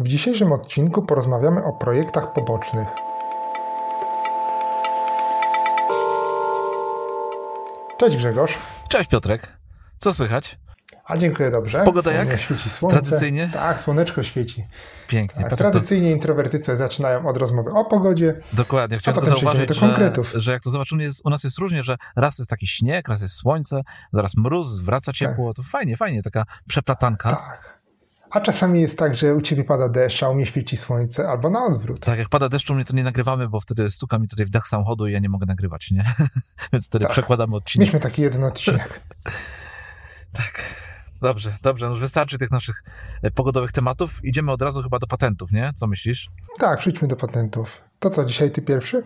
W dzisiejszym odcinku porozmawiamy o projektach pobocznych. Cześć Grzegorz. Cześć Piotrek. Co słychać? A dziękuję dobrze. Pogoda jak? Świeci słońce. Tradycyjnie? Tak, słoneczko świeci. Pięknie. Tak, tradycyjnie introwertycy zaczynają od rozmowy o pogodzie. Dokładnie. Chciałem tylko zauważyć, że, że, jak to zobaczymy, jest, u nas jest różnie, że raz jest taki śnieg, raz jest słońce, zaraz mróz, wraca ciepło. Tak. To fajnie, fajnie, taka przeplatanka. Tak. A czasami jest tak, że u ciebie pada deszcz, a u mnie świeci słońce, albo na odwrót. Tak, jak pada deszcz, u mnie to nie nagrywamy, bo wtedy stuka mi tutaj w dach samochodu i ja nie mogę nagrywać, nie? Więc wtedy tak. przekładamy odcinek. Mieliśmy taki jeden odcinek. tak. Dobrze, dobrze, no już wystarczy tych naszych e, pogodowych tematów. Idziemy od razu chyba do patentów, nie? Co myślisz? Tak, przejdźmy do patentów. To co, dzisiaj ty pierwszy?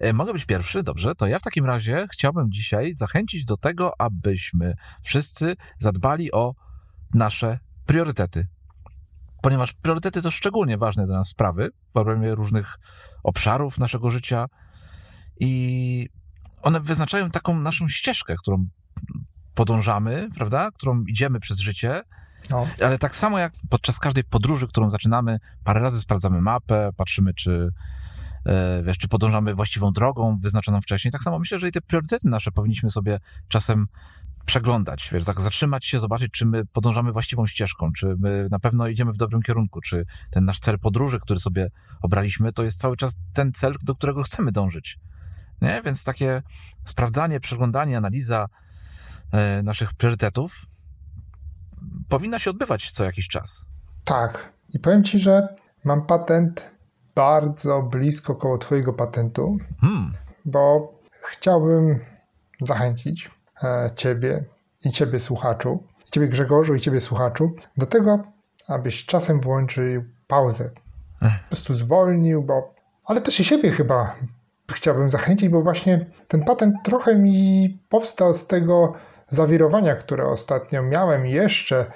E, mogę być pierwszy, dobrze. To ja w takim razie chciałbym dzisiaj zachęcić do tego, abyśmy wszyscy zadbali o nasze priorytety. Ponieważ priorytety to szczególnie ważne dla nas sprawy w obramie różnych obszarów naszego życia i one wyznaczają taką naszą ścieżkę, którą podążamy, prawda, którą idziemy przez życie, no. ale tak samo jak podczas każdej podróży, którą zaczynamy, parę razy sprawdzamy mapę, patrzymy, czy, e, wiesz, czy podążamy właściwą drogą wyznaczoną wcześniej, tak samo myślę, że i te priorytety nasze powinniśmy sobie czasem przeglądać, wiesz, zatrzymać się, zobaczyć, czy my podążamy właściwą ścieżką, czy my na pewno idziemy w dobrym kierunku, czy ten nasz cel podróży, który sobie obraliśmy, to jest cały czas ten cel, do którego chcemy dążyć. Nie? Więc takie sprawdzanie, przeglądanie, analiza, E, naszych priorytetów powinna się odbywać co jakiś czas. Tak. I powiem Ci, że mam patent bardzo blisko koło Twojego patentu, hmm. bo chciałbym zachęcić Ciebie i Ciebie słuchaczu, Ciebie Grzegorzu i Ciebie słuchaczu do tego, abyś czasem włączył pauzę. Po prostu zwolnił, bo ale też i siebie chyba chciałbym zachęcić, bo właśnie ten patent trochę mi powstał z tego zawirowania, które ostatnio miałem jeszcze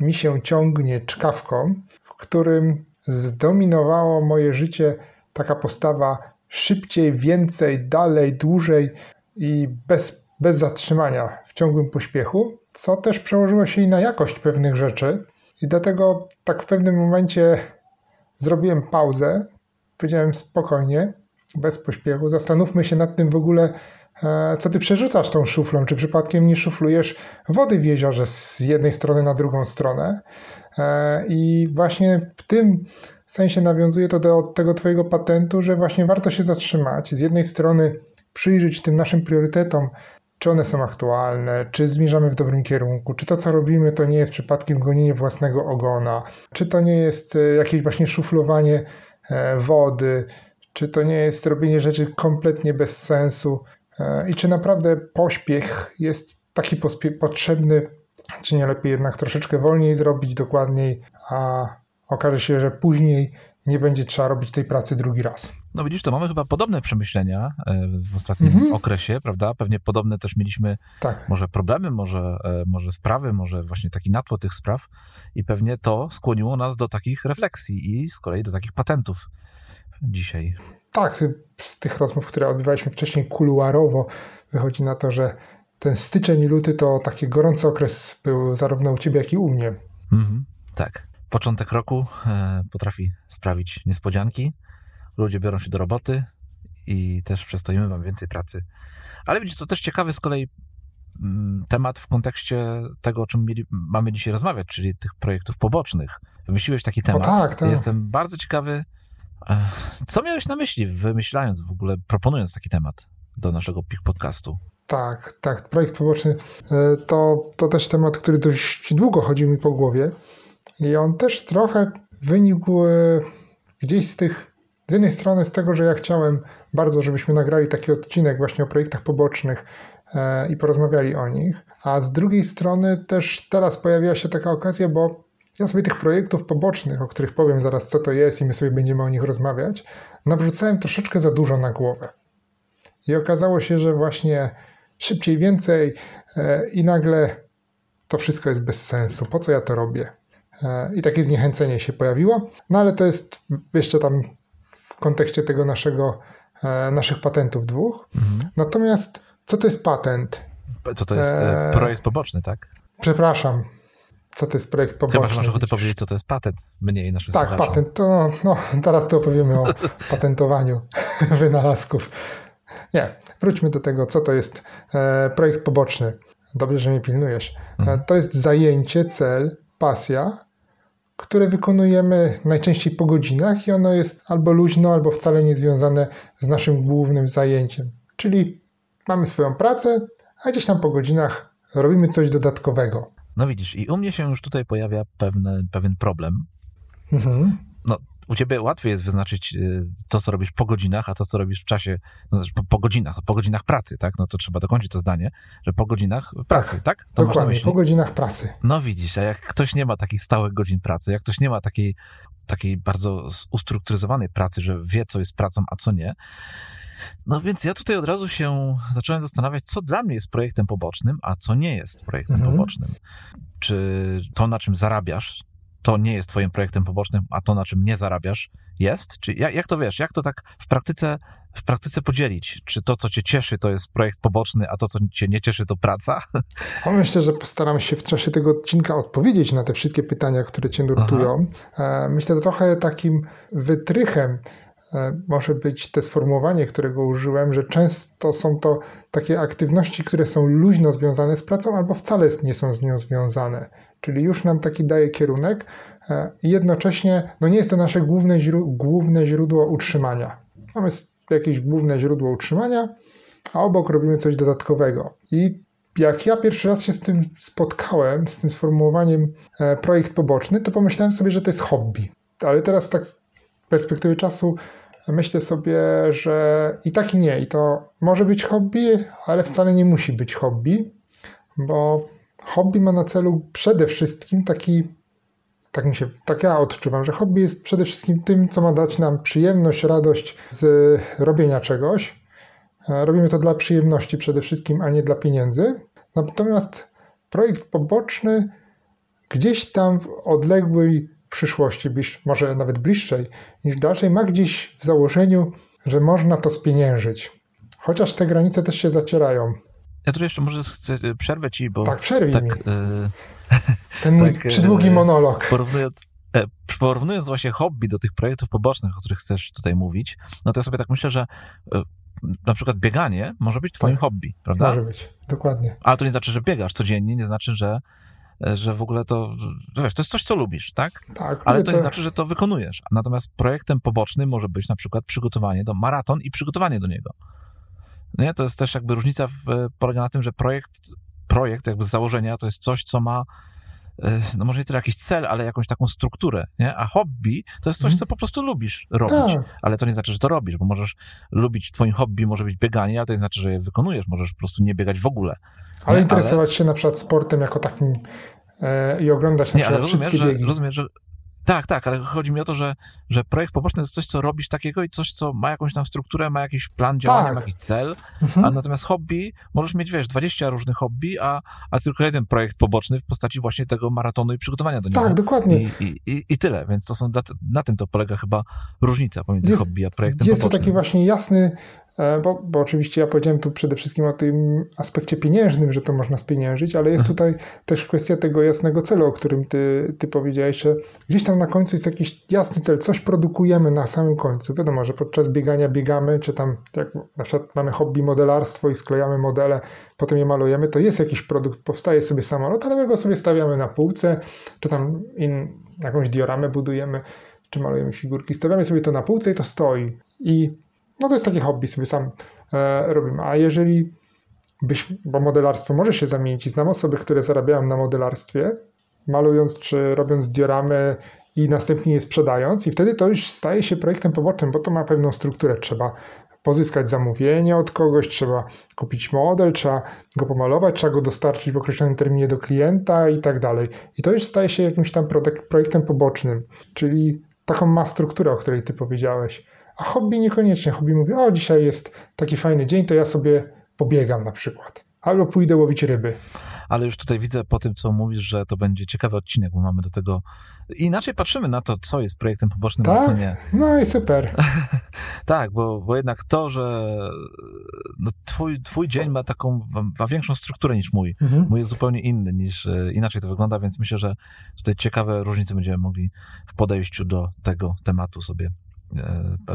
mi się ciągnie czkawką, w którym zdominowało moje życie taka postawa szybciej, więcej, dalej, dłużej i bez, bez zatrzymania w ciągłym pośpiechu, co też przełożyło się i na jakość pewnych rzeczy. I dlatego tak w pewnym momencie zrobiłem pauzę, powiedziałem spokojnie, bez pośpiechu, zastanówmy się nad tym w ogóle, E, co ty przerzucasz tą szuflą? Czy przypadkiem nie szuflujesz wody w jeziorze z jednej strony na drugą stronę? E, I właśnie w tym sensie nawiązuje to do tego twojego patentu, że właśnie warto się zatrzymać. Z jednej strony przyjrzeć tym naszym priorytetom, czy one są aktualne, czy zmierzamy w dobrym kierunku, czy to, co robimy, to nie jest przypadkiem gonienie własnego ogona, czy to nie jest e, jakieś właśnie szuflowanie wody, czy to nie jest robienie rzeczy kompletnie bez sensu. E, i czy naprawdę pośpiech jest taki potrzebny, czy nie lepiej jednak troszeczkę wolniej zrobić, dokładniej, a okaże się, że później nie będzie trzeba robić tej pracy drugi raz. No widzisz, to mamy chyba podobne przemyślenia e, w ostatnim mhm. okresie, prawda? Pewnie podobne też mieliśmy tak. może problemy, może, e, może sprawy, może właśnie taki natło tych spraw i pewnie to skłoniło nas do takich refleksji i z kolei do takich patentów dzisiaj. Tak, z tych rozmów, które odbywaliśmy wcześniej kuluarowo, wychodzi na to, że ten styczeń i luty to taki gorący okres był zarówno u ciebie, jak i u mnie. Mhm, tak. Początek roku e, potrafi sprawić niespodzianki. Ludzie biorą się do roboty i też przez to my mamy więcej pracy. Ale widzisz, to też ciekawy z kolei mm, temat w kontekście tego, o czym mieli, mamy dzisiaj rozmawiać, czyli tych projektów pobocznych. Wymyśliłeś taki temat. Tak, tak. Jestem bardzo ciekawy, co miałeś na myśli, wymyślając w ogóle, proponując taki temat do naszego PIK podcastu? Tak, tak. Projekt poboczny e, to, to też temat, który dość długo chodził mi po głowie i on też trochę wynikł e, gdzieś z tych, z jednej strony z tego, że ja chciałem bardzo, żebyśmy nagrali taki odcinek właśnie o projektach pobocznych e, i porozmawiali o nich, a z drugiej strony też teraz pojawiła się taka okazja, bo ja sobie tych projektów pobocznych, o których powiem zaraz, co to jest, i my sobie będziemy o nich rozmawiać, nawrzucałem troszeczkę za dużo na głowę. I okazało się, że właśnie szybciej, więcej e, i nagle to wszystko jest bez sensu. Po co ja to robię? E, I takie zniechęcenie się pojawiło. No ale to jest jeszcze tam kontekście tego naszego, e, naszych patentów dwóch. Mhm. Natomiast co to jest patent? Co to jest projekt poboczny, tak? Przepraszam, co to jest projekt poboczny. Chyba, że masz ochotę powiedzieć, co to jest patent, mniej naszym Tak, słuchaczom. patent, to no, teraz to opowiemy o patentowaniu wynalazków. Nie, wróćmy do tego, co to jest e, projekt poboczny. Dobrze, że mnie pilnujesz. E, mhm. To jest zajęcie, cel, pasja, które wykonujemy najczęściej po godzinach i ono jest albo luźno, albo wcale nie związane z naszym głównym zajęciem. Czyli mamy swoją pracę, a gdzieś tam po godzinach robimy coś dodatkowego. No widzisz, i u mnie się już tutaj pojawia pewne, pewien problem. Mhm. No, u ciebie łatwiej jest wyznaczyć y, to, co robisz po godzinach, a to, co robisz w czasie, no, znaczy po, po godzinach, po godzinach pracy, tak? No to trzeba dokończyć to zdanie, że po godzinach pracy, tak? tak? Dokładnie, po godzinach pracy. No widzisz, a jak ktoś nie ma takich stałych godzin pracy, jak ktoś nie ma takiej, takiej bardzo ustrukturyzowanej pracy, że wie, co jest pracą, a co nie, no więc ja tutaj od razu się zacząłem zastanawiać, co dla mnie jest projektem pobocznym, a co nie jest projektem mhm. pobocznym. Czy to, na czym zarabiasz, to nie jest twoim projektem pobocznym, a to, na czym nie zarabiasz, jest? Czy jak, jak to wiesz? Jak to tak w praktyce, w praktyce podzielić? Czy to, co cię cieszy, to jest projekt poboczny, a to, co cię nie cieszy, to praca? No myślę, że postaram się w czasie tego odcinka odpowiedzieć na te wszystkie pytania, które cię nurtują. Aha. E, myślę, że trochę takim wytrychem E, może być te sformułowanie, którego użyłem, że często są to takie aktywności, które są luźno związane z pracą albo wcale nie są z nią związane. Czyli już nam taki daje kierunek e, i jednocześnie no nie jest to nasze główne, główne źródło utrzymania. Mamy jakieś główne źródło utrzymania, a obok robimy coś dodatkowego. I jak ja pierwszy raz się z tym spotkałem, z tym sformułowaniem e, projekt poboczny, to pomyślałem sobie, że to jest hobby. Ale teraz tak z perspektywy czasu myślę sobie, że i tak i nie. I to może być hobby, ale wcale nie musi być hobby, bo hobby ma na celu przede wszystkim taki, tak mi się, tak ja odczuwam, że hobby jest przede wszystkim tym, co ma dać nam przyjemność, radość z robienia czegoś. E, robimy to dla przyjemności przede wszystkim, a nie dla pieniędzy. Natomiast projekt poboczny gdzieś tam w odległej przyszłości, może nawet bliższej niż dalszej, ma gdzieś w założeniu, że można to spieniężyć. Chociaż te granice też się zacierają. Ja tu jeszcze może chcę e, przerwę ci, bo... Tak, przerwij tak, mi. E, Ten mój tak, przydługi e, monolog. Porównując, porównując właśnie hobby do tych projektów pobocznych, o których chcesz tutaj mówić, no to ja sobie tak myślę, że na przykład bieganie może być twoim tak, hobby, prawda? Może być, dokładnie. Ale to nie znaczy, że biegasz codziennie, nie znaczy, że że w ogóle to, wiesz, to jest coś, co lubisz, tak? Tak. Ale to nie znaczy, że to wykonujesz. Natomiast projektem pobocznym może być na przykład przygotowanie do maraton i przygotowanie do niego. Nie? To jest też jakby różnica w, polega na tym, że projekt, projekt jakby z założenia to jest coś, co ma e, no może nie tyle jakiś cel, ale jakąś taką strukturę, nie? A hobby to jest coś, mhm. co po prostu lubisz robić. Tak. Ale to nie znaczy, że to robisz, bo możesz lubić, twoim hobby może być bieganie, ale to nie znaczy, że je wykonujesz. Możesz po prostu nie biegać w ogóle. Ale interesować ale... się na przykład sportem jako takim e, i oglądać na nie, ale rozumiesz, że, biegi. rozumiesz, że tak, tak, ale chodzi mi o to, że, że projekt poboczny to jest coś, co robisz takiego i coś, co ma jakąś tam strukturę, ma jakiś plan działania, tak. ma jakiś cel, mhm. a natomiast hobby, możesz mieć, wiesz, 20 różnych hobby, a, a tylko jeden projekt poboczny w postaci właśnie tego maratonu i przygotowania do niego. Tak, dokładnie. I, i, i, i tyle, więc to są, na tym to polega chyba różnica pomiędzy jest, hobby a projektem jest pobocznym. Jest to taki właśnie jasny bo, bo oczywiście ja powiedziałem tu przede wszystkim o tym aspekcie pieniężnym, że to można spieniężyć, ale jest mhm. tutaj też kwestia tego jasnego celu, o którym ty, ty powiedziałeś, że gdzieś tam na końcu jest jakiś jasny cel, coś produkujemy na samym końcu. Wiadomo, że podczas biegania biegamy, czy tam jak na przykład mamy hobby modelarstwo i sklejamy modele, potem je malujemy, to jest jakiś produkt, powstaje sobie samolot, ale my go sobie stawiamy na półce, czy tam in, jakąś dioramę budujemy, czy malujemy figurki, stawiamy sobie to na półce i to stoi. I no to jest takie hobby, sobie sam e, robimy. A jeżeli byś, bo modelarstwo może się zamienić znam osoby, które zarabiają na modelarstwie, malując czy robiąc dioramy i następnie je sprzedając i wtedy to już staje się projektem pobocznym, bo to ma pewną strukturę. Trzeba pozyskać zamówienie od kogoś, trzeba kupić model, trzeba go pomalować, trzeba go dostarczyć w określonym terminie do klienta i tak dalej. I to już staje się jakimś tam projektem pobocznym, czyli taką ma strukturę, o której ty powiedziałeś. A hobby niekoniecznie. Hobby mówi, o dzisiaj jest taki fajny dzień, to ja sobie pobiegam na przykład. Albo pójdę łowić ryby. ale już tutaj widzę po tym, co mówisz, że to będzie ciekawy odcinek, bo mamy do tego inaczej patrzymy na to, co jest projektem pobocznym, tak? a co nie. No i super. tak, bo, bo jednak to, że no, twój, twój dzień ma taką, ma większą strukturę niż mój. Mhm. Mój jest zupełnie inny, niż e, inaczej to wygląda, więc myślę, że tutaj ciekawe różnice będziemy mogli w podejściu do tego tematu sobie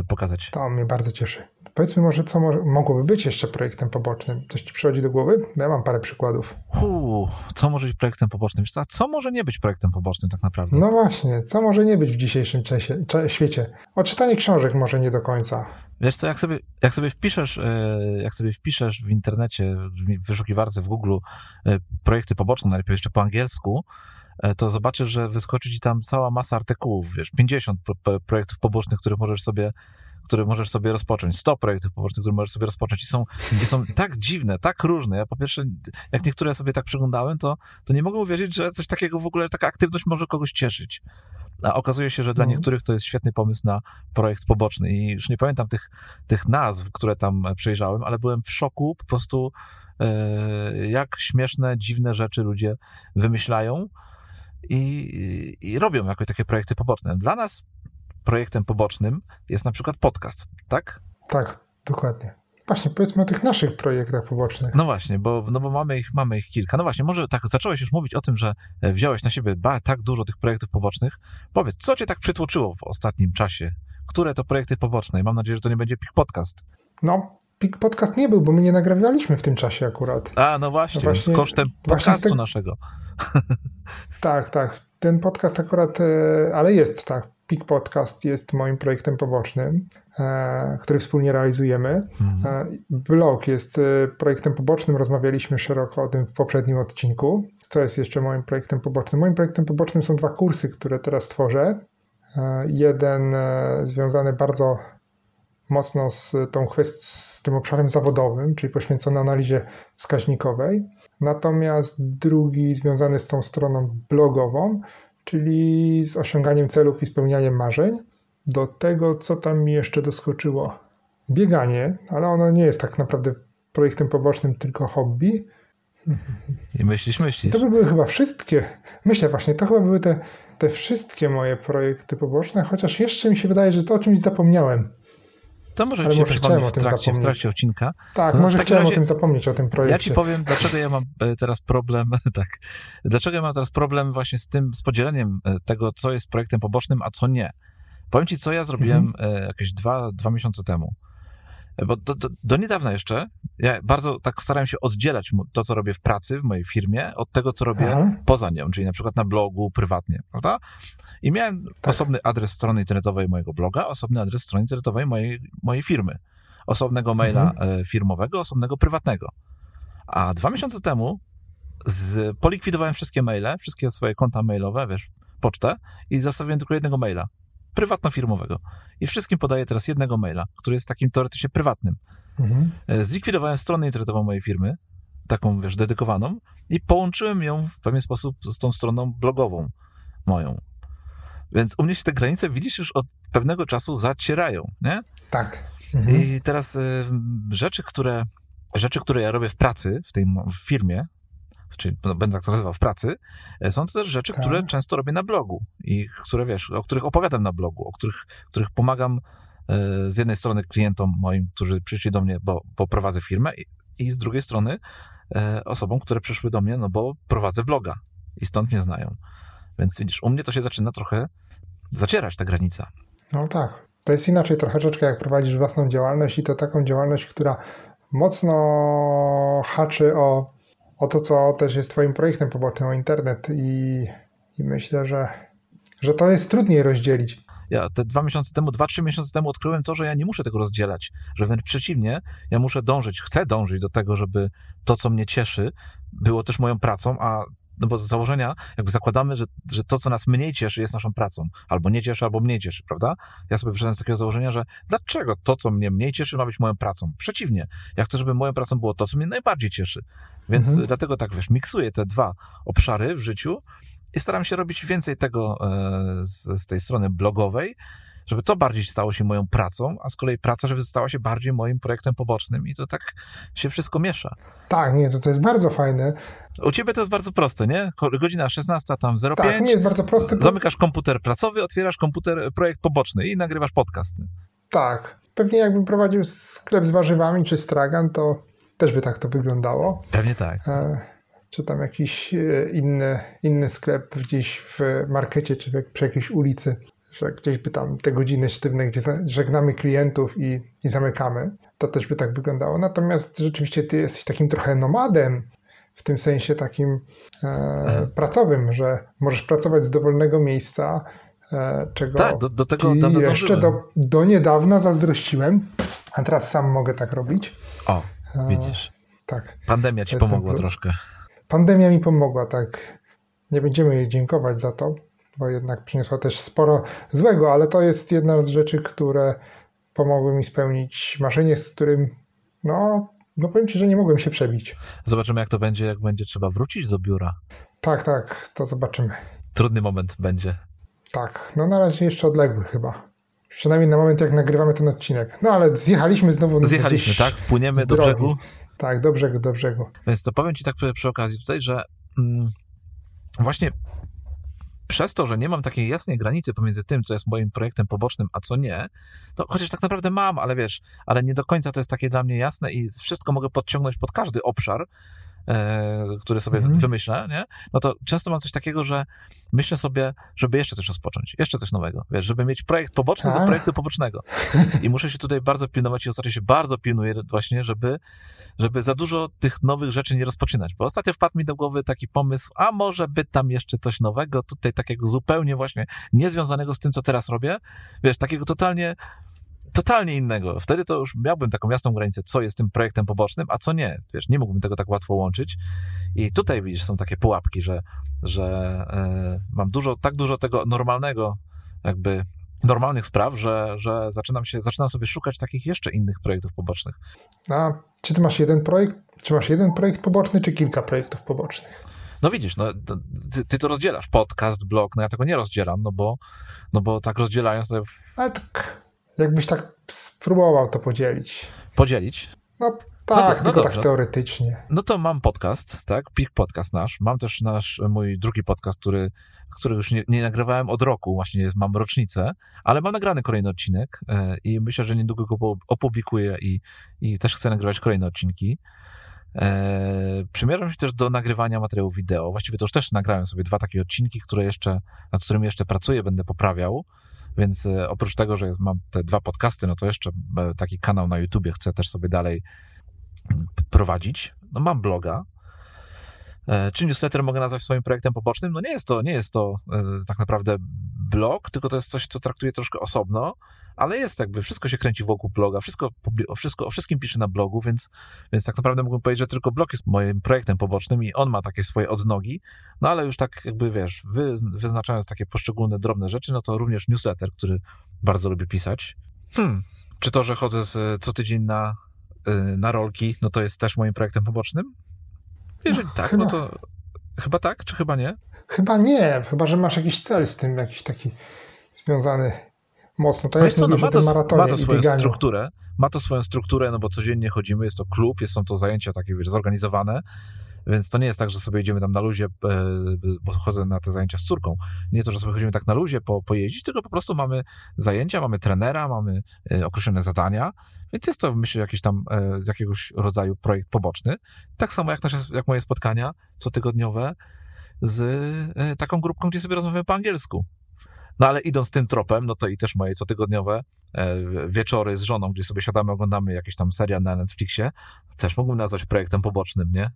pokazać. To mnie bardzo cieszy. Powiedzmy może, co mo mogłoby być jeszcze projektem pobocznym. Coś ci przychodzi do głowy? Ja mam parę przykładów. Uu, co może być projektem pobocznym? A co może nie być projektem pobocznym tak naprawdę? No właśnie, co może nie być w dzisiejszym czasie, świecie? O czytanie książek może nie do końca. Wiesz co, jak sobie, jak sobie wpiszesz, e, jak sobie wpiszesz w internecie, w wyszukiwarce w Google e, projekty poboczne, najlepiej jeszcze po angielsku, e, to zobaczysz, że wyskoczy ci tam cała masa artykułów, wiesz, 50 projektów pobocznych, których możesz sobie które możesz sobie rozpocząć, 100 projektów pobocznych, które możesz sobie rozpocząć i są, i są tak dziwne, tak różne. Ja po pierwsze, jak niektóre sobie tak przeglądałem, to, to nie mogę uwierzyć, że coś takiego w ogóle, taka aktywność może kogoś cieszyć. A okazuje się, że dla mhm. niektórych to jest świetny pomysł na projekt poboczny. I już nie pamiętam tych, tych nazw, które tam przejrzałem, ale byłem w szoku po prostu, e, jak śmieszne, dziwne rzeczy ludzie wymyślają i, i robią jakoś takie projekty poboczne. Dla nas projektem pobocznym jest na przykład podcast, tak? Tak, dokładnie. Właśnie, powiedzmy o tych naszych projektach pobocznych. No właśnie, bo, no bo mamy, ich, mamy ich kilka. No właśnie, może tak, zacząłeś już mówić o tym, że e, wziąłeś na siebie ba, tak dużo tych projektów pobocznych. Powiedz, co cię tak przytłoczyło w ostatnim czasie? Które to projekty poboczne? I mam nadzieję, że to nie będzie Pik Podcast. No, Pik Podcast nie był, bo my nie nagrywaliśmy w tym czasie akurat. A, no właśnie, no właśnie kosztem podcastu te... naszego. tak, tak. Ten podcast akurat, e, ale jest, tak. Pik Podcast jest moim projektem pobocznym, e, który wspólnie realizujemy. Mhm. E, blog jest projektem pobocznym, rozmawialiśmy szeroko o tym w poprzednim odcinku. Co jest jeszcze moim projektem pobocznym? Moim projektem pobocznym są dwa kursy, które teraz tworzę. Jeden związany bardzo mocno z, tą kwest- z tym obszarem zawodowym, czyli poświęcony analizie wskaźnikowej. Natomiast drugi związany z tą stroną blogową, czyli z osiąganiem celów i spełnianiem marzeń, do tego, co tam mi jeszcze doskoczyło. Bieganie, ale ono nie jest tak naprawdę projektem pobocznym, tylko hobby. I myślisz, myślisz. To by były chyba wszystkie. Myślę właśnie, to chyba były te, te wszystkie moje projekty poboczne, chociaż jeszcze mi się wydaje, że to o czymś zapomniałem. To może Ale ci może chciałem w trakcie, w trakcie odcinka. Tak, no, może chciałem razie, o tym zapomnieć, o tym projekcie. Ja ci powiem, dlaczego ja mam e, teraz problem, tak, dlaczego ja mam teraz problem właśnie z tym, z podzieleniem e, tego, co jest projektem pobocznym, a co nie. Powiem ci, co ja zrobiłem mhm. E, jakieś dwa, dwa miesiące temu. Bo do, do, do, niedawna jeszcze ja bardzo tak starałem się oddzielać to, co robię w pracy, w mojej firmie, od tego, co robię Aha. poza nią, czyli na przykład na blogu, prywatnie, prawda? I miałem tak. osobny adres strony internetowej mojego bloga, osobny adres strony internetowej mojej, mojej firmy, osobnego maila mhm. E, firmowego, osobnego prywatnego. A dwa miesiące temu z, polikwidowałem wszystkie maile, wszystkie swoje konta mailowe, wiesz, pocztę i zostawiłem tylko jednego maila prywatno-firmowego. I wszystkim podaję teraz jednego maila, który jest takim teoretycznie prywatnym. Mhm. E, zlikwidowałem stronę internetową mojej firmy, taką, wiesz, dedykowaną i połączyłem ją w pewien sposób z tą stroną blogową moją. Więc u mnie się te granice, widzisz, już od pewnego czasu zacierają, nie? Tak. Mhm. I teraz y, rzeczy, które, rzeczy, które ja robię w pracy, w tej w firmie, czyli no, będę tak to nazywał, w pracy, e, są to też rzeczy, tak. które często robię na blogu i które, wiesz, o których opowiadam na blogu, o których, których pomagam e, z jednej strony klientom moim, którzy przyszli do mnie, bo, bo prowadzę firmę i, i z drugiej strony e, osobom, które przyszły do mnie, no bo prowadzę bloga i stąd mnie znają. Więc widzisz, u mnie to się zaczyna trochę zacierać ta granica. No tak. To jest inaczej troszeczkę, jak prowadzisz własną działalność i to taką działalność, która mocno haczy o o to, co też jest Twoim projektem pobocznym, o internet i, i myślę, że, że to jest trudniej rozdzielić. Ja te dwa miesiące temu, dwa, trzy miesiące temu odkryłem to, że ja nie muszę tego rozdzielać, że wręcz przeciwnie, ja muszę dążyć, chcę dążyć do tego, żeby to, co mnie cieszy, było też moją pracą, a no bo z założenia jakby zakładamy, że, że to, co nas mniej cieszy, jest naszą pracą. Albo nie cieszy, albo mniej cieszy, prawda? Ja sobie wyszedłem z takiego założenia, że dlaczego to, co mnie mniej cieszy, ma być moją pracą? Przeciwnie. Ja chcę, żeby moją pracą było to, co mnie najbardziej cieszy. Więc mhm. dlatego tak, wiesz, miksuję te dwa obszary w życiu i staram się robić więcej tego e, z, z tej strony blogowej, żeby to bardziej stało się moją pracą, a z kolei praca, żeby stała się bardziej moim projektem pobocznym i to tak się wszystko miesza. Tak, nie, to, to jest bardzo fajne, U ciebie to jest bardzo proste, nie? Godzina 16, tam 05. Tak, nie jest bardzo proste. Zamykasz komputer pracowy, otwierasz komputer, projekt poboczny i nagrywasz podcast. Tak. Pewnie jakbym prowadził sklep z warzywami czy stragan, to też by tak to wyglądało. Pewnie tak. E, czy tam jakiś e, inny, inny sklep gdzieś w markecie, czy przy jakiejś ulicy, że gdzieś by tam te godziny sztywne, gdzie żegnamy klientów i, i zamykamy, to też by tak wyglądało. Natomiast rzeczywiście ty jesteś takim trochę nomadem, w tym sensie takim e, pracowym, że możesz pracować z dowolnego miejsca, e, czego tak, do, do tego jeszcze do, do niedawna zazdrościłem, a teraz sam mogę tak robić. O, widzisz. E, tak. Pandemia ci pomogła troszkę. Pandemia mi pomogła, tak. Nie będziemy jej dziękować za to, bo jednak przyniosła też sporo złego, ale to jest jedna z rzeczy, które pomogły mi spełnić marzenie, z którym no, no powiem Ci, że nie mogłem się przebić. Zobaczymy, jak to będzie, jak będzie trzeba wrócić do biura. Tak, tak, to zobaczymy. Trudny moment będzie. Tak, no na razie jeszcze odległy chyba. Przynajmniej na moment, jak nagrywamy ten odcinek. No ale zjechaliśmy znowu. Zjechaliśmy, tak? Płyniemy do brzegu. Tak, do brzegu, do brzegu. Więc to powiem Ci tak przy, przy okazji tutaj, że mm, właśnie przez to, że nie mam takiej jasnej granicy pomiędzy tym, co jest moim projektem pobocznym, a co nie, to chociaż tak naprawdę mam, ale wiesz, ale nie do końca to jest takie dla mnie jasne i wszystko mogę podciągnąć pod każdy obszar, który sobie mhm. wymyślę, nie? no to często mam coś takiego, że myślę sobie, żeby jeszcze coś rozpocząć, jeszcze coś nowego, wiesz, żeby mieć projekt poboczny a. do projektu pobocznego. I muszę się tutaj bardzo pilnować i ostatnio się bardzo pilnuję właśnie, żeby, żeby za dużo tych nowych rzeczy nie rozpoczynać, bo ostatnio wpadł mi do głowy taki pomysł, a może by tam jeszcze coś nowego, tutaj takiego zupełnie właśnie niezwiązanego z tym, co teraz robię, wiesz, takiego totalnie totalnie innego. Wtedy to już miałbym taką jasną granicę, co jest tym projektem pobocznym, a co nie. Wiesz, nie mógłbym tego tak łatwo łączyć. I tutaj widzisz, są takie pułapki, że, że e, mam dużo, tak dużo tego normalnego, jakby normalnych spraw, że, że zaczynam, się, zaczynam sobie szukać takich jeszcze innych projektów pobocznych. A czy ty masz jeden projekt, czy masz jeden projekt poboczny, czy kilka projektów pobocznych? No widzisz, no, ty, ty, to rozdzielasz, podcast, blog, no ja tego nie rozdzielam, no bo, no bo tak rozdzielając... To... Ale tak Jakbyś tak spróbował to podzielić. Podzielić? No tak, no, no tylko tak teoretycznie. No to mam podcast, tak? Pik podcast nasz. Mam też nasz, mój drugi podcast, który, który już nie, nie nagrywałem od roku, właśnie jest, mam rocznicę, ale mam nagrany kolejny odcinek e, i myślę, że niedługo go opublikuję i, i też chcę nagrywać kolejne odcinki. E, przymierzam się też do nagrywania materiałów wideo. Właściwie to już też nagrałem sobie dwa takie odcinki, które jeszcze, nad którymi jeszcze pracuję, będę poprawiał. Więc e, oprócz tego, że mam te dwa podcasty, no to jeszcze e, taki kanał na YouTubie chcę też sobie dalej mm, prowadzić. No mam bloga. E, czy newsletter mogę nazwać swoim projektem pobocznym? No nie jest to, nie jest to tak naprawdę blog, tylko to jest coś, co traktuję troszkę osobno ale jest jakby, wszystko się kręci wokół bloga, wszystko, wszystko, o wszystkim piszę na blogu, więc, więc tak naprawdę mógłbym powiedzieć, że tylko blog jest moim projektem pobocznym i on ma takie swoje odnogi, no ale już tak jakby, wiesz, wy, wyznaczając takie poszczególne, drobne rzeczy, no to również newsletter, który bardzo lubię pisać. Hmm, czy to, że chodzę z, co tydzień na, y, na rolki, no to jest też moim projektem pobocznym? Jeżeli no, tak, chyba, no to chyba tak, czy chyba nie? Chyba nie, chyba, że masz jakiś cel z tym, jakiś taki związany mocno. To jest co, no, ma, to, ma to swoją strukturę, ma to swoją strukturę, no bo codziennie chodzimy, jest to klub, jest, są to zajęcia takie, wiesz, zorganizowane, więc to nie jest tak, że sobie idziemy tam na luzie, e, bo chodzę na te zajęcia z córką. Nie to, że sobie chodzimy tak na luzie po, pojeździć, tylko po prostu mamy zajęcia, mamy trenera, mamy e, określone zadania, więc jest to, myślę, jakiś tam e, z jakiegoś rodzaju projekt poboczny. Tak samo jak, nasze, jak moje spotkania cotygodniowe z taką grupką, gdzie sobie rozmawiamy po angielsku. No ale idąc tym tropem, no to i też moje cotygodniowe e, wieczory z żoną, gdzie sobie siadamy, oglądamy jakiś tam serial na Netflixie, też mógłbym nazwać projektem pobocznym, nie?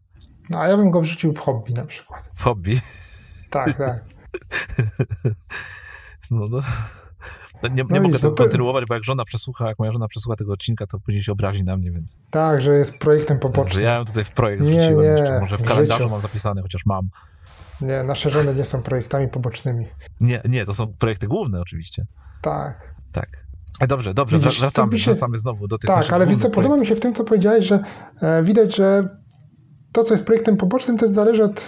No a ja bym go wrzucił w hobby na przykład. W hobby? Tak, tak. no, no. No nie, nie no mogę tego kontynuować, bo jak żona przesłucha, jak moja żona przesłucha tego odcinka, to później się obrazi na mnie, więc... Tak, że jest projektem pobocznym. Że ja ją tutaj w projekt nie, wrzuciłem nie, jeszcze, może w kalendarzu mam zapisane, chociaż mam. Nie, nasze żony nie są projektami pobocznymi. Nie, nie, to są projekty główne oczywiście. Tak. Tak. E, dobrze, dobrze, Widzisz, wracamy, się... wracamy znowu do tych Tak, ale co, podoba mi się w tym, co powiedziałeś, że e, widać, że to, co jest projektem pobocznym, to jest zależy od,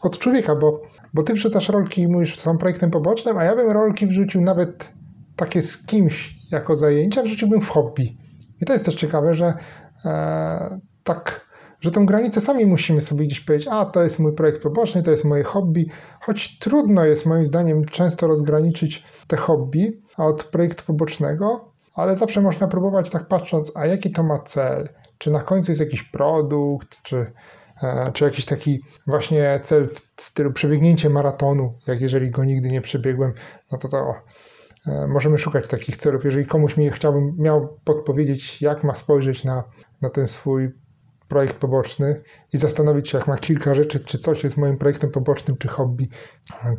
od człowieka, bo, bo ty wrzucasz rolki i mówisz, że są projektem pobocznym, a ja bym rolki wrzucił nawet takie z kimś jako zajęcia, wrzuciłbym w hobby. I to jest też ciekawe, że e, tak że tą granicę sami musimy sobie gdzieś powiedzieć, a to jest mój projekt poboczny, to jest moje hobby, choć trudno jest moim zdaniem często rozgraniczyć te hobby od projektu pobocznego, ale zawsze można próbować tak patrząc, a jaki to ma cel, czy na końcu jest jakiś produkt, czy, e, czy jakiś taki właśnie cel w stylu przebiegnięcie maratonu, jak jeżeli go nigdy nie przebiegłem, no to to e, możemy szukać takich celów. Jeżeli komuś mi chciałbym, miał podpowiedzieć, jak ma spojrzeć na, na ten swój projekt poboczny i zastanowić się, jak ma kilka rzeczy, czy coś jest moim projektem pobocznym, czy hobby,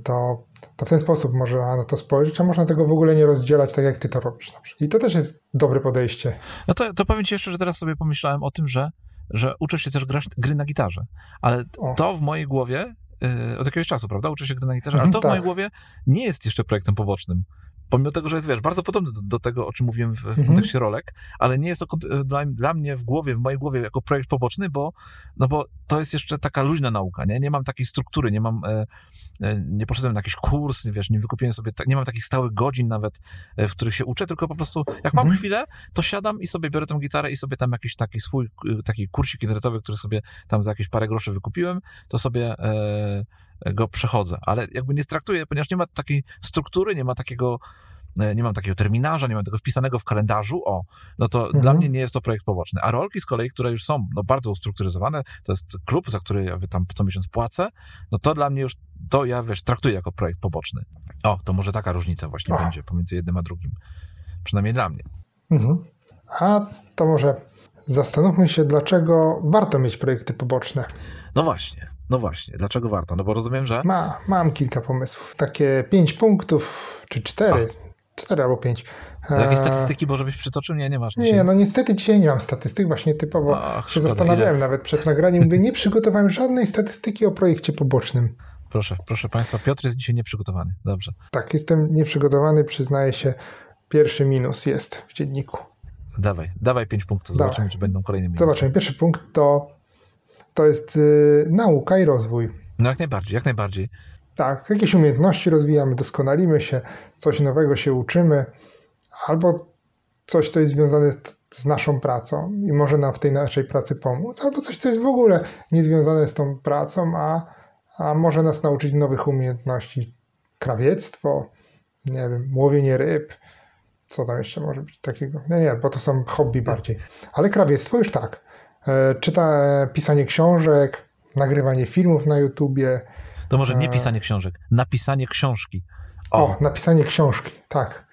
to, to w ten sposób może na to spojrzeć, a można tego w ogóle nie rozdzielać tak, jak ty to robisz. I to też jest dobre podejście. No to, to powiem ci jeszcze, że teraz sobie pomyślałem o tym, że, że uczę się też grać gry na gitarze, ale to w mojej głowie yy, od jakiegoś czasu, prawda? Uczę się gry na gitarze, ale to w tak. mojej głowie nie jest jeszcze projektem pobocznym pomimo tego, że jest, wiesz, bardzo podobny do, do tego, o czym mówiłem w, w mhm. kontekście rolek, ale nie jest to dla, dla, mnie w głowie, w mojej głowie jako projekt poboczny, bo, no bo to jest jeszcze taka luźna nauka, nie? Nie mam takiej struktury, nie mam, e, e, nie poszedłem na jakiś kurs, wiesz, nie wykupiłem sobie, nie mam takich stałych godzin nawet, e, w których się uczę, tylko po prostu, jak mam mhm. chwilę, to siadam i sobie biorę tę gitarę i sobie tam jakiś taki swój, taki kursik internetowy, który sobie tam za jakieś parę groszy wykupiłem, to sobie e, go przechodzę, ale jakby nie traktuję, ponieważ nie ma takiej struktury, nie ma takiego e, nie mam takiego terminarza, nie mam tego wpisanego w kalendarzu, o, no to mhm. dla mnie nie jest to projekt poboczny. A rolki z kolei, które już są no, bardzo ustrukturyzowane, to jest klub, za który ja tam co miesiąc płacę, no to dla mnie już, to ja wiesz, traktuję jako projekt poboczny. O, to może taka różnica właśnie o. będzie pomiędzy jednym a drugim. Przynajmniej dla mnie. Mhm. A to może zastanówmy się, dlaczego warto mieć projekty poboczne. No właśnie. No właśnie, dlaczego warto? No bo rozumiem, że. Ma, mam kilka pomysłów. Takie pięć punktów, czy cztery. Cztery albo pięć. Jakieś e, statystyki może byś przytoczył? Nie, nie masz. Dzisiaj. Nie, no niestety dzisiaj nie mam statystyk, właśnie typowo Ach, się zastanawiałem ile? nawet przed nagraniem. Mówię, nie przygotowałem żadnej statystyki o projekcie pobocznym. Proszę, proszę Państwa, Piotr jest dzisiaj nieprzygotowany. Dobrze. Tak, jestem nieprzygotowany, przyznaję się. Pierwszy minus jest w dzienniku. Dawaj, dawaj pięć punktów, zobaczymy, dawaj. czy będą kolejne minusy. Zobaczymy. Pierwszy punkt to to jest y, nauka i rozwój. No jak najbardziej, jak najbardziej. Tak, jakieś umiejętności rozwijamy, doskonalimy się, coś nowego się uczymy, albo coś, co jest związane z naszą pracą i może nam w tej naszej pracy pomóc, albo coś, co jest w ogóle niezwiązane z tą pracą, a, a może nas nauczyć nowych umiejętności. Krawiectwo, nie wiem, łowienie ryb, co tam jeszcze może być takiego? Nie, nie, bo to są hobby bardziej. Ale krawiectwo już tak. E, czyta pisanie książek, nagrywanie filmów na YouTubie. To może nie e, pisanie książek, napisanie książki. O, o napisanie książki, tak.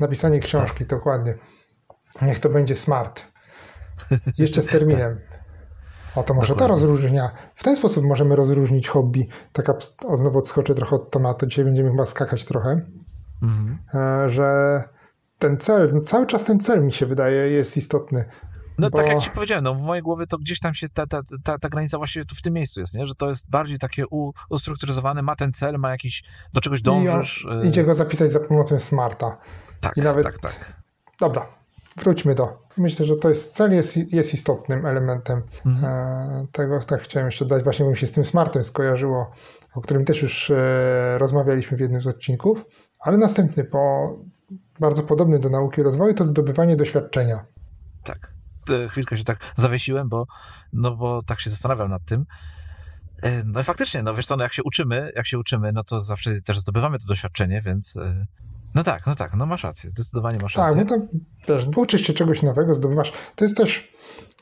Napisanie książki, tak. dokładnie. Niech to będzie smart. Jeszcze z terminem. O, to może Dokładnie. to rozróżnia. W ten sposób możemy rozróżnić hobby. Taka, o, znowu odskoczę trochę od tematu. Dzisiaj będziemy chyba skakać trochę. Mhm. E, że ten cel, cały czas ten cel mi się wydaje jest istotny. No bo... tak jak ci powiedziałem, no w mojej głowie to gdzieś tam się ta, ta, ta, ta granica właśnie tu w tym miejscu jest, nie? że to jest bardziej takie u, ustrukturyzowane, ma ten cel, ma jakiś, do czegoś dążysz. I idzie go zapisać za pomocą smarta. Tak, I nawet... tak, tak. Dobra, wróćmy do. Myślę, że to jest cel jest, jest istotnym elementem mhm. E, tego. Tak chciałem jeszcze dodać, właśnie bo mi się z tym smartem skojarzyło, o którym też już e, rozmawialiśmy w jednym z odcinków. Ale następny, po, bardzo podobny do nauki i rozwoju, to zdobywanie doświadczenia. Tak. Chwilkę się tak zawiesiłem, bo, no bo tak się zastanawiam nad tym. E, no i faktycznie, no wiesz co, no jak się uczymy, jak się uczymy, no to zawsze też zdobywamy to doświadczenie, więc e, no tak, no tak, no masz rację, zdecydowanie masz tak, rację. Tak, no to też uczysz się czegoś nowego, zdobywasz. To jest też,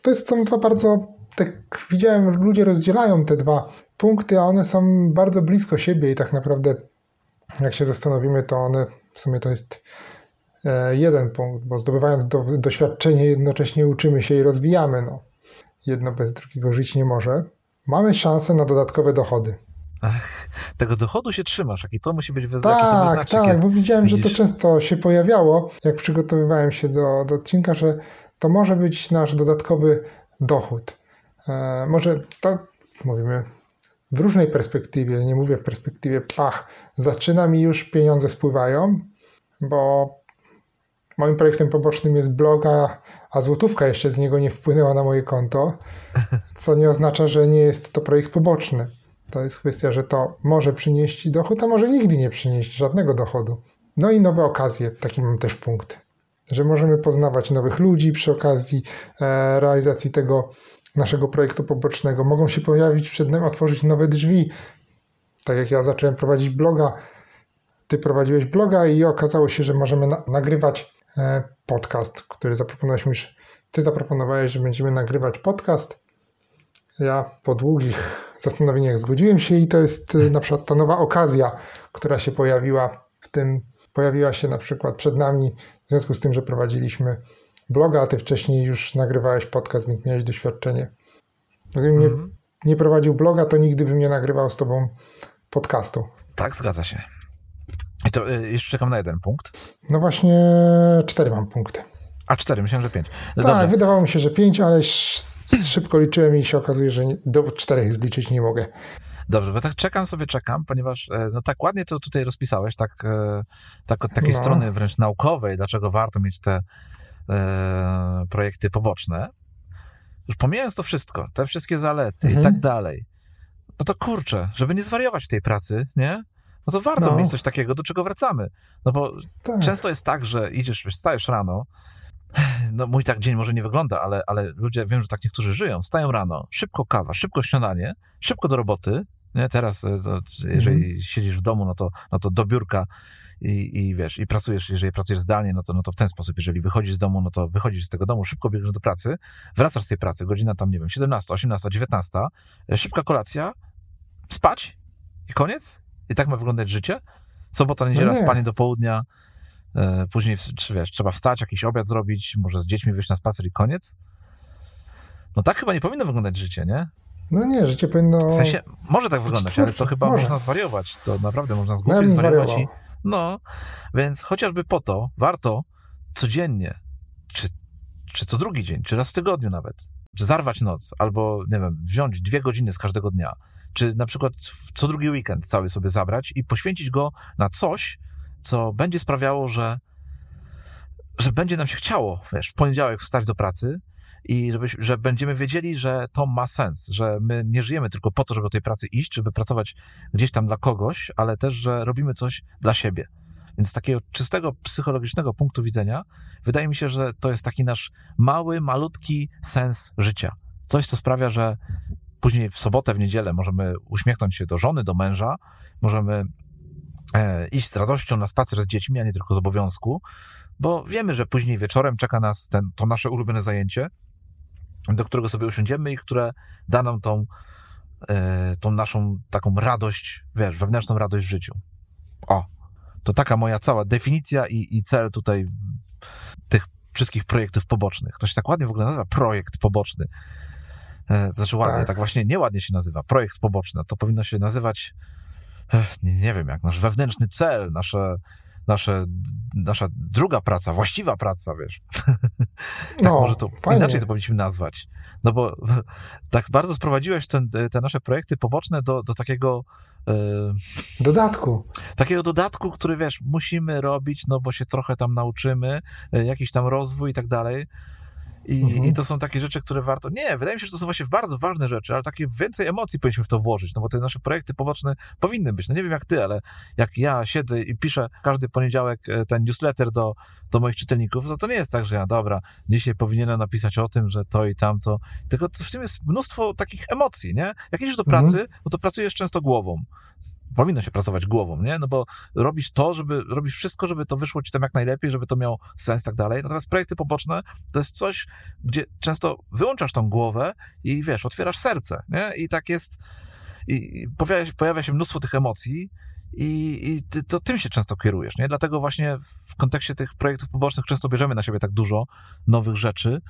to jest, są dwa bardzo, tak widziałem, ludzie rozdzielają te dwa punkty, a one są bardzo blisko siebie i tak naprawdę jak się zastanowimy, to one w sumie to jest jeden punkt, bo zdobywając do, doświadczenie jednocześnie uczymy się i rozwijamy. No. Jedno bez drugiego żyć nie może. Mamy szansę na dodatkowe dochody. Ach, tego dochodu się trzymasz, jaki to musi być wyznacznik. Tak, tak, jest, bo widziałem, widzisz? że to często się pojawiało, jak przygotowywałem się do, do odcinka, że to może być nasz dodatkowy dochód. E, może to mówimy w różnej perspektywie, nie mówię w perspektywie pach, zaczyna mi już pieniądze spływają, bo Moim projektem pobocznym jest blog, a, złotówka jeszcze z niego nie wpłynęła na moje konto, co nie oznacza, że nie jest to projekt poboczny. To jest kwestia, że to może przynieść dochód, a może nigdy nie przynieść żadnego dochodu. No i nowe okazje, taki mam też punkt, że możemy poznawać nowych ludzi przy okazji e, realizacji tego naszego projektu pobocznego. Mogą się pojawić przed nami, otworzyć nowe drzwi. Tak jak ja zacząłem prowadzić bloga, ty prowadziłeś bloga i okazało się, że możemy na nagrywać podcast, który zaproponowałeś już. Ty zaproponowałeś, że będziemy nagrywać podcast. Ja po długich zastanowieniach zgodziłem się i to jest e, na przykład ta nowa okazja, która się pojawiła w tym, pojawiła się na przykład przed nami w związku z tym, że prowadziliśmy bloga, a ty wcześniej już nagrywałeś podcast, więc miałeś doświadczenie. Gdybym mm -hmm. nie, nie prowadził bloga, to nigdy bym nie nagrywał z tobą podcastu. Tak, zgadza się. I to y, jeszcze czekam na jeden punkt. No właśnie cztery mam punkty. A cztery, myślałem, że pięć. No tak, dobrze. wydawało mi się, że pięć, ale szybko liczyłem i się okazuje, że do czterech zliczyć nie mogę. Dobrze, bo tak czekam sobie, czekam, ponieważ e, no tak ładnie to tutaj rozpisałeś, tak, e, tak od takiej no. strony wręcz naukowej, dlaczego warto mieć te e, projekty poboczne. Już pomijając to wszystko, te wszystkie zalety mhm. i tak dalej, no to kurczę, żeby nie zwariować w tej pracy, nie? No to warto no. mieć coś takiego, do czego wracamy. No bo tak. często jest tak, że idziesz, wstajesz rano, no mój tak dzień może nie wygląda, ale, ale ludzie, wiem, że tak niektórzy żyją, wstają rano, szybko kawa, szybko śniadanie, szybko do roboty, nie? Teraz, e, to, jeżeli mhm. siedzisz w domu, no to, no to do biurka i, i wiesz, i pracujesz, jeżeli pracujesz zdalnie, no to, no to w ten sposób, jeżeli wychodzisz z domu, no to wychodzisz z tego domu, szybko biegniesz do pracy, wracasz z tej pracy, godzina tam, nie wiem, 17, 18, 19, szybka kolacja, spać i koniec? I tak ma wyglądać życie? Sobota, niedziela, no spanie do południa, e, później, czy wiesz, trzeba wstać, jakiś obiad zrobić, może z dziećmi wyjść na spacer i koniec? No tak chyba nie powinno wyglądać życie, nie? No nie, życie powinno... W sensie, może tak wyglądać, ale to chyba może. można zwariować. To naprawdę można zgubić, ja zwariować i... No, więc chociażby po to warto codziennie, czy, czy co drugi dzień, czy raz w tygodniu nawet, czy zarwać noc, albo, nie wiem, wziąć dwie godziny z każdego dnia, czy na przykład co drugi weekend cały sobie zabrać i poświęcić go na coś, co będzie sprawiało, że, że będzie nam się chciało, wiesz, w poniedziałek wstać do pracy, i żeby, że będziemy wiedzieli, że to ma sens, że my nie żyjemy tylko po to, żeby do tej pracy iść, żeby pracować gdzieś tam dla kogoś, ale też, że robimy coś dla siebie. Więc z takiego czystego psychologicznego punktu widzenia, wydaje mi się, że to jest taki nasz mały, malutki sens życia. Coś, co sprawia, że później w sobotę, w niedzielę możemy uśmiechnąć się do żony, do męża, możemy e, iść z radością na spacer z dziećmi, a nie tylko z obowiązku, bo wiemy, że później wieczorem czeka nas ten, to nasze ulubione zajęcie, do którego sobie usiądziemy i które da nam tą, e, tą naszą taką radość, wiesz, wewnętrzną radość w życiu. O, to taka moja cała definicja i, i cel tutaj tych wszystkich projektów pobocznych. To się tak ładnie w ogóle nazywa, projekt poboczny. E, to znaczy ładnie, tak. tak właśnie nieładnie się nazywa, projekt poboczny. To powinno się nazywać, nie, nie wiem jak, nasz wewnętrzny cel, nasze nasze, nasza druga praca, właściwa praca, wiesz. tak no, może to fajnie. inaczej to powinniśmy nazwać. No bo tak bardzo sprowadziłeś ten, te nasze projekty poboczne do, do takiego e, dodatku. Takiego dodatku, który wiesz, musimy robić, no bo się trochę tam nauczymy, e, jakiś tam rozwój i tak dalej. I, mhm. I, to są takie rzeczy, które warto. Nie, wydaje mi się, że to są właśnie bardzo ważne rzeczy, ale takie więcej emocji powinniśmy w to włożyć, no bo te nasze projekty poboczne powinny być. No nie wiem jak ty, ale jak ja siedzę i piszę każdy poniedziałek e, ten newsletter do, do moich czytelników, to to nie jest tak, że ja, dobra, dzisiaj powinienem napisać o tym, że to i tamto. Tylko w tym jest mnóstwo takich emocji, nie? Jak idziesz do mhm. pracy, mhm. no to pracujesz często głową powinno się pracować głową, nie? No bo robisz to, żeby, robisz wszystko, żeby to wyszło ci tam jak najlepiej, żeby to miało sens i tak dalej. Natomiast projekty poboczne to jest coś, gdzie często wyłączasz tą głowę i wiesz, otwierasz serce, nie? I tak jest, i pojawia pojawia się mnóstwo tych emocji, i, i ty, to tym się często kierujesz, nie? Dlatego właśnie w kontekście tych projektów pobocznych często bierzemy na siebie tak dużo nowych rzeczy,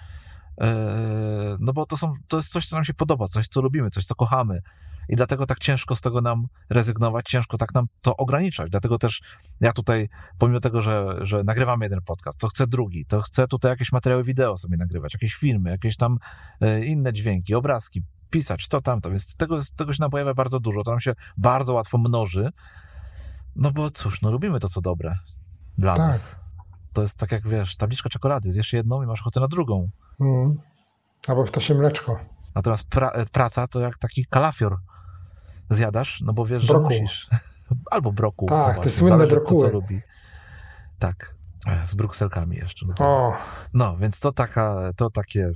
e, no bo to, są, to jest coś, co nam się podoba, coś, co lubimy, coś, co kochamy, i dlatego tak ciężko z tego nam rezygnować, ciężko tak nam to ograniczać. Dlatego też ja tutaj, pomimo tego, że, że nagrywamy jeden podcast, to chcę drugi, to chcę tutaj jakieś materiały wideo sobie nagrywać, jakieś filmy, jakieś tam e, inne dźwięki, obrazki, pisać, to tamto, więc tego, tego się nam pojawia bardzo dużo, to nam się bardzo łatwo mnoży, no bo cóż, no lubimy to, co dobre dla tak. nas. To jest tak jak, wiesz, tabliczka czekolady, zjesz jedną i masz ochotę na drugą. Mm. Albo w się mleczko. Natomiast pra, e, praca to jak taki kalafior zjadasz, no bo wiesz, brokuł. że musisz. Albo broku. Tak, no te słynne brokuły. To, co lubi. Tak, e, z brukselkami jeszcze. No, to... no, więc to taka, to takie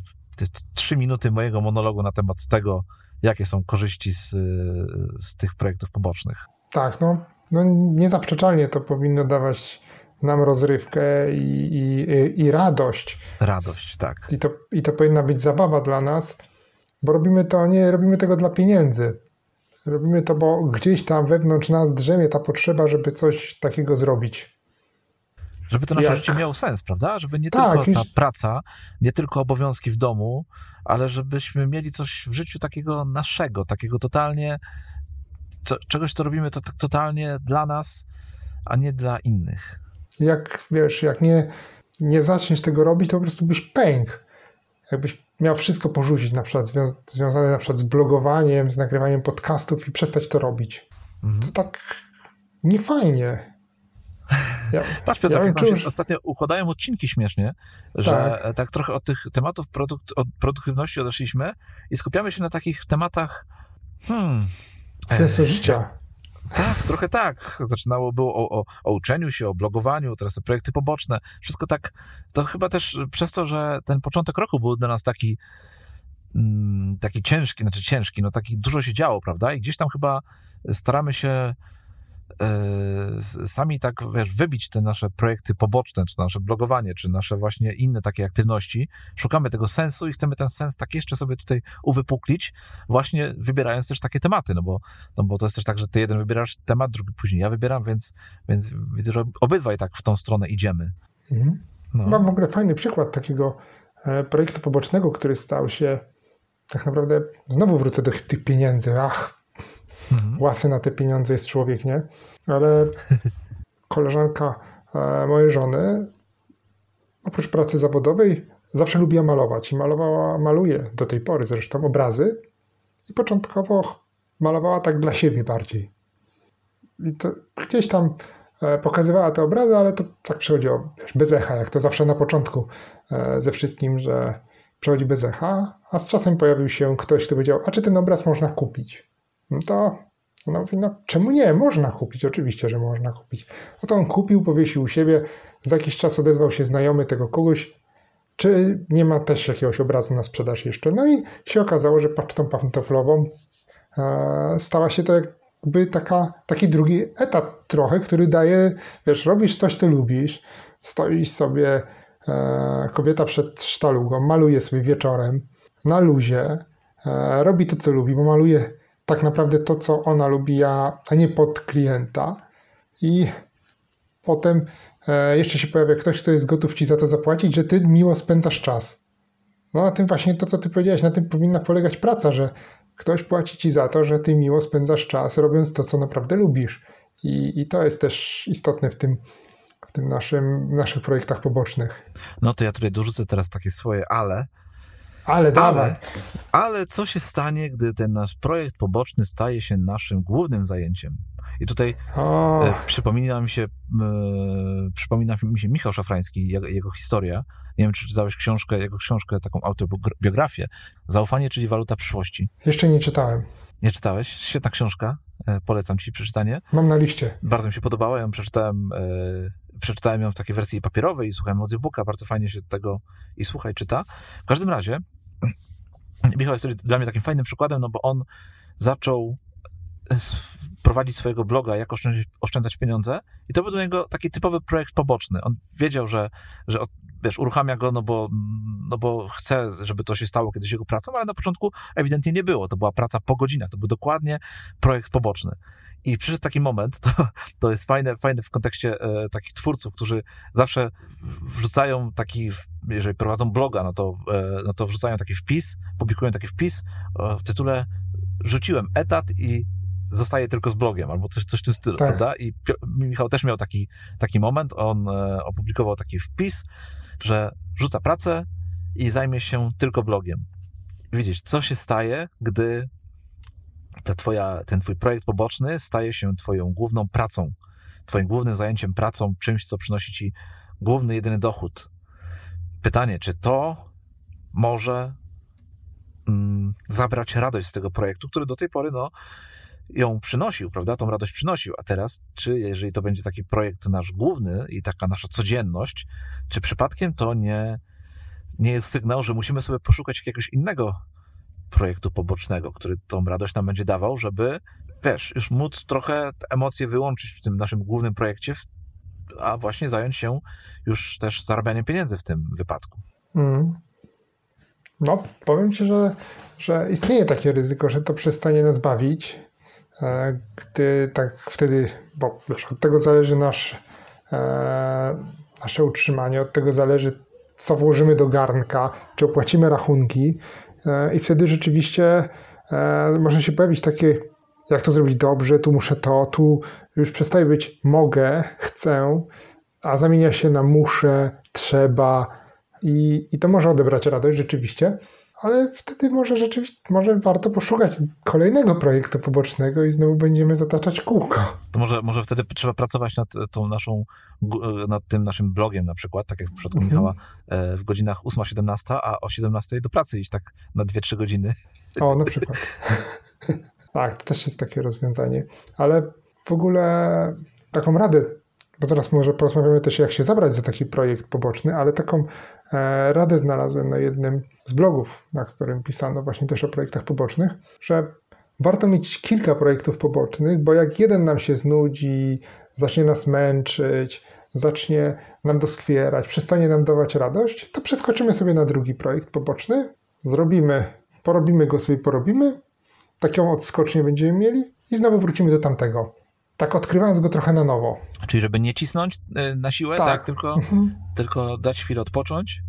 trzy minuty mojego monologu na temat tego, jakie są korzyści z, z tych projektów pobocznych. Tak, no, no niezaprzeczalnie to powinno dawać nam rozrywkę i, i, i radość. Radość, tak. I to, I to powinna być zabawa dla nas, bo robimy to, nie robimy tego dla pieniędzy. Robimy to, bo gdzieś tam wewnątrz nas drzemie ta potrzeba, żeby coś takiego zrobić. Żeby to nasze Jak? życie miało sens, prawda? Żeby nie tak, tylko ta praca, nie tylko obowiązki w domu, ale żebyśmy mieli coś w życiu takiego naszego, takiego totalnie, co, czegoś, co robimy to tak totalnie dla nas, a nie dla innych. Jak wiesz, jak nie, nie zaczniesz tego robić, to po prostu byś pękł. Jakbyś miał wszystko porzucić, na przykład zwią związane na przykład z blogowaniem, z nagrywaniem podcastów i przestać to robić. Mhm. To tak niefajnie. Ja, Patrz Piotr, ja jak się ostatnio układają odcinki śmiesznie, że tak, tak trochę od tych tematów produkt, od produktywności odeszliśmy i skupiamy się na takich tematach hmm, sensu życia. Tak, trochę tak. Zaczynało było o, o, o, uczeniu się, o blogowaniu, teraz te projekty poboczne. Wszystko tak, to chyba też przez to, że ten początek roku był dla nas taki mm, taki ciężki, znaczy ciężki, no taki dużo się działo, prawda? I gdzieś tam chyba staramy się sami tak, wiesz, wybić te nasze projekty poboczne, czy nasze blogowanie, czy nasze właśnie inne takie aktywności, szukamy tego sensu i chcemy ten sens tak jeszcze sobie tutaj uwypuklić, właśnie wybierając też takie tematy, no bo, no bo to jest też tak, że ty jeden wybierasz temat, drugi później ja wybieram, więc, więc widzę, że obydwaj tak w tą stronę idziemy. Mhm. No. Mam w ogóle fajny przykład takiego e, projektu pobocznego, który stał się tak naprawdę, znowu wrócę do tych pieniędzy, ach, Mhm. Łasy na te pieniądze jest człowiek, nie? Ale koleżanka e, mojej żony, oprócz pracy zawodowej, zawsze lubiła malować i malowała, maluje do tej pory zresztą obrazy i początkowo malowała tak dla siebie bardziej. I to gdzieś tam e, pokazywała te obrazy, ale to tak przychodziło wiesz, bez echa, jak to zawsze na początku e, ze wszystkim, że przychodzi bez echa, a z czasem pojawił się ktoś, kto powiedział, a czy ten obraz można kupić? No to ona mówi, no czemu nie? Można kupić, oczywiście, że można kupić. No to on kupił, powiesił u siebie, za jakiś czas odezwał się znajomy tego kogoś, czy nie ma też jakiegoś obrazu na sprzedaż jeszcze. No i się okazało, że pacztą pantoflową e, stała się to jakby taka, taki drugi etap trochę, który daje, wiesz, robisz coś, co lubisz, stoisz sobie, e, kobieta przed sztalugą, maluje sobie wieczorem, na luzie, e, robi to, co lubi, bo maluje tak naprawdę to, co ona lubi, a, nie pod klienta. I potem e, jeszcze się pojawia ktoś, kto jest gotów ci za to zapłacić, że ty miło spędzasz czas. No na tym właśnie to, co ty powiedziałeś, na tym powinna polegać praca, że ktoś płaci ci za to, że ty miło spędzasz czas, robiąc to, co naprawdę lubisz. I, i to jest też istotne w tym, w tym naszym, naszych projektach pobocznych. No to ja tutaj dorzucę teraz takie swoje ale, ale dawaj. Ale co się stanie, gdy ten nasz projekt poboczny staje się naszym głównym zajęciem? I tutaj e, przypomina mi się, e, przypomina mi się Michał Szafrański, jego, jego, historia. Nie wiem, czy czytałeś książkę, jego książkę, taką autobiografię. Zaufanie, czyli waluta przyszłości. Jeszcze nie czytałem. Nie czytałeś? Świetna książka. E, polecam ci przeczytanie. Mam na liście. Bardzo mi się podobała. Ja ją przeczytałem, e, przeczytałem ją w takiej wersji papierowej i słuchałem audiobooka. Bardzo fajnie się tego i słuchaj, czyta. W każdym razie Michał jest dla mnie takim fajnym przykładem, no bo on zaczął prowadzić swojego bloga, jak oszczędzać, pieniądze i to był dla niego taki typowy projekt poboczny. On wiedział, że, że wiesz, uruchamia go, no bo, no bo chce, żeby to się stało kiedyś jego pracą, ale na początku ewidentnie nie było. To była praca po godzinach, to był dokładnie projekt poboczny. I przyszedł taki moment, to, to jest fajne, fajne w kontekście e, takich twórców, którzy zawsze wrzucają taki, jeżeli prowadzą bloga, no to, e, no to wrzucają taki wpis, publikują taki wpis e, w tytule rzuciłem etat i zostaje tylko z blogiem, albo coś, coś w tym stylu, tak. prawda? I Michał też miał taki, taki moment, on e, opublikował taki wpis, że rzuca pracę i zajmie się tylko blogiem. Widzisz, co się staje, gdy ta twoja, ten twój projekt poboczny staje się twoją główną pracą, twoim głównym zajęciem pracą, czymś, co przynosi ci główny, jedyny dochód. Pytanie, czy to może mm, zabrać radość z tego projektu, który do tej pory, no, ją przynosił, prawda? Tą radość przynosił. A teraz, czy jeżeli to będzie taki projekt nasz główny i taka nasza codzienność, czy przypadkiem to nie, nie jest sygnał, że musimy sobie poszukać jakiegoś innego projektu pobocznego, który tą radość nam będzie dawał, żeby, wiesz, już móc trochę emocje wyłączyć w tym naszym głównym projekcie, a właśnie zająć się już też zarabianiem pieniędzy w tym wypadku. Mm. No, powiem Ci, że, że istnieje takie ryzyko, że to przestanie nas bawić, e, gdy tak wtedy, bo wiesz, od tego zależy nasz, e, nasze utrzymanie, od tego zależy, co włożymy do garnka, czy opłacimy rachunki, i wtedy rzeczywiście może się pojawić takie, jak to zrobić dobrze, tu muszę to, tu już przestaje być mogę, chcę, a zamienia się na muszę, trzeba, i, i to może odebrać radość rzeczywiście, ale wtedy może rzeczywiście, może warto poszukać kolejnego projektu pobocznego i znowu będziemy zataczać kółko. To może, może wtedy trzeba pracować nad tą naszą, nad tym naszym blogiem na przykład, tak jak w przypadku mhm. Michała, e, w godzinach 8-17, a o 17 do pracy iść tak na 2-3 godziny. O, na przykład. tak, to też jest takie rozwiązanie, ale w ogóle taką radę bo zaraz może porozmawiamy też, jak się zabrać za taki projekt poboczny, ale taką e, radę znalazłem na jednym z blogów, na którym pisano właśnie też o projektach pobocznych, że warto mieć kilka projektów pobocznych, bo jak jeden nam się znudzi, zacznie nas męczyć, zacznie nam doskwierać, przestanie nam dawać radość, to przeskoczymy sobie na drugi projekt poboczny, zrobimy, porobimy go sobie, porobimy, taką odskocznię będziemy mieli i znowu wrócimy do tamtego tak odkrywając go trochę na nowo. Czyli żeby nie cisnąć y, na siłę, tak, tak tylko, mhm. tylko dać chwilę odpocząć?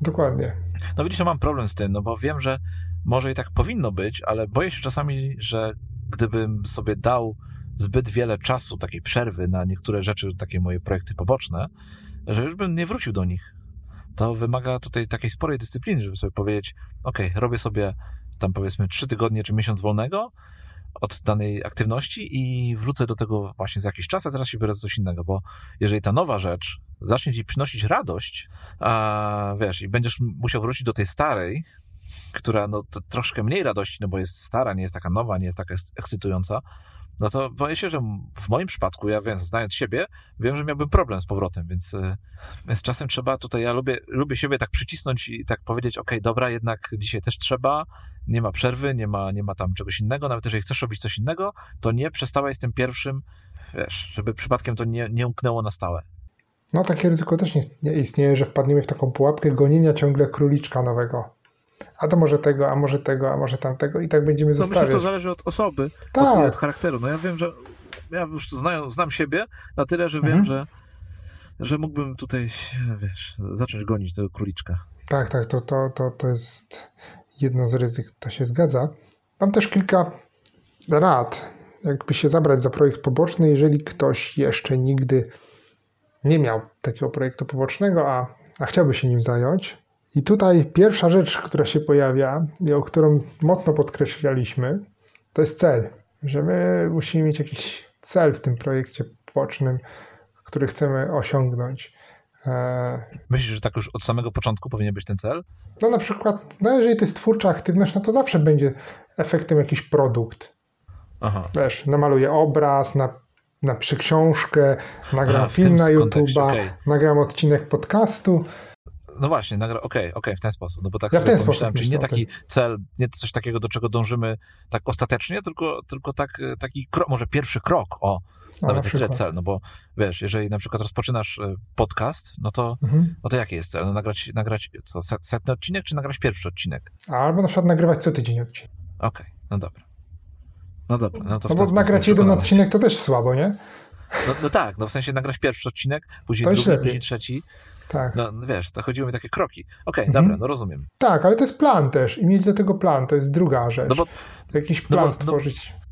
Dokładnie. No widzisz, ja mam problem z tym, no bo wiem, że może i tak powinno być, ale boję się czasami, że gdybym sobie dał zbyt wiele czasu, takiej przerwy na niektóre rzeczy, takie moje projekty poboczne, że już bym nie wrócił do nich. To wymaga tutaj takiej sporej dyscypliny, żeby sobie powiedzieć, ok, robię sobie tam powiedzmy trzy tygodnie czy miesiąc wolnego, od danej aktywności i wrócę do tego właśnie za jakiś czas, a teraz się biorę za coś innego, bo jeżeli ta nowa rzecz zacznie ci przynosić radość, a wiesz, i będziesz musiał wrócić do tej starej, która no troszkę mniej radości, no bo jest stara, nie jest taka nowa, nie jest taka ekscytująca, no to boję się, że w moim przypadku, ja wiem, znając siebie, wiem, że miałbym problem z powrotem, więc, e, więc czasem trzeba tutaj, ja lubię, lubię siebie tak przycisnąć i tak powiedzieć, ok, dobra, jednak dzisiaj też trzeba, nie ma przerwy, nie ma, nie ma tam czegoś innego, nawet jeżeli chcesz robić coś innego, to nie przestawaj z tym pierwszym, wiesz, żeby przypadkiem to nie, nie umknęło na stałe. No takie ryzyko też nie istnieje, że wpadniemy w taką pułapkę gonienia ciągle króliczka nowego a to może tego, a może tego, a może tamtego i tak będziemy no, zostawiać. Myślę, że to zależy od osoby, tak. od, od charakteru. No ja wiem, że ja już znam, znam siebie na tyle, że wiem, mhm. że, że mógłbym tutaj, wiesz, zacząć gonić tego króliczka. Tak, tak, to, to, to, to jest jedno z ryzyk, to się zgadza. Mam też kilka rad, jakby się zabrać za projekt poboczny, jeżeli ktoś jeszcze nigdy nie miał takiego projektu pobocznego, a, a chciałby się nim zająć, i tutaj pierwsza rzecz, która się pojawia i o którą mocno podkreślaliśmy, to jest cel. Że my musimy mieć jakiś cel w tym projekcie pobocznym, który chcemy osiągnąć. E, Myślisz, że tak już od samego początku powinien być ten cel? No na przykład, no jeżeli to jest twórcza aktywność, no to zawsze będzie efektem jakiś produkt. Aha. Wiesz, namaluję obraz, na, na przyksiążkę, nagram A, film na YouTube'a, okay. nagram odcinek podcastu no właśnie, nagra... okej, okay, okej, okay, w ten sposób, no bo tak ja sobie pomyślałem, czyli nie taki cel, nie coś takiego, do czego dążymy tak ostatecznie, tylko, tylko tak, taki krok, może pierwszy krok, o, no, nawet na tyle cel, no bo wiesz, jeżeli na przykład rozpoczynasz e, podcast, no to, mhm. no to jaki jest cel? No nagrać, nagrać co, setny odcinek, czy nagrać pierwszy odcinek? Albo na przykład nagrywać co tydzień odcinek. Okej, okay, no dobra. No dobra, no to No bo nagrać jeden odcinek to też słabo, nie? No, no, tak, no w sensie nagrać pierwszy odcinek, później drugi, później trzeci, tak. No wiesz, to chodziło mi takie kroki. Okej, okay, mhm. dobra, no rozumiem. Tak, ale to jest plan też i mieć do tego plan, to jest druga rzecz. No bo, Jakiś plan no bo, stworzyć. No,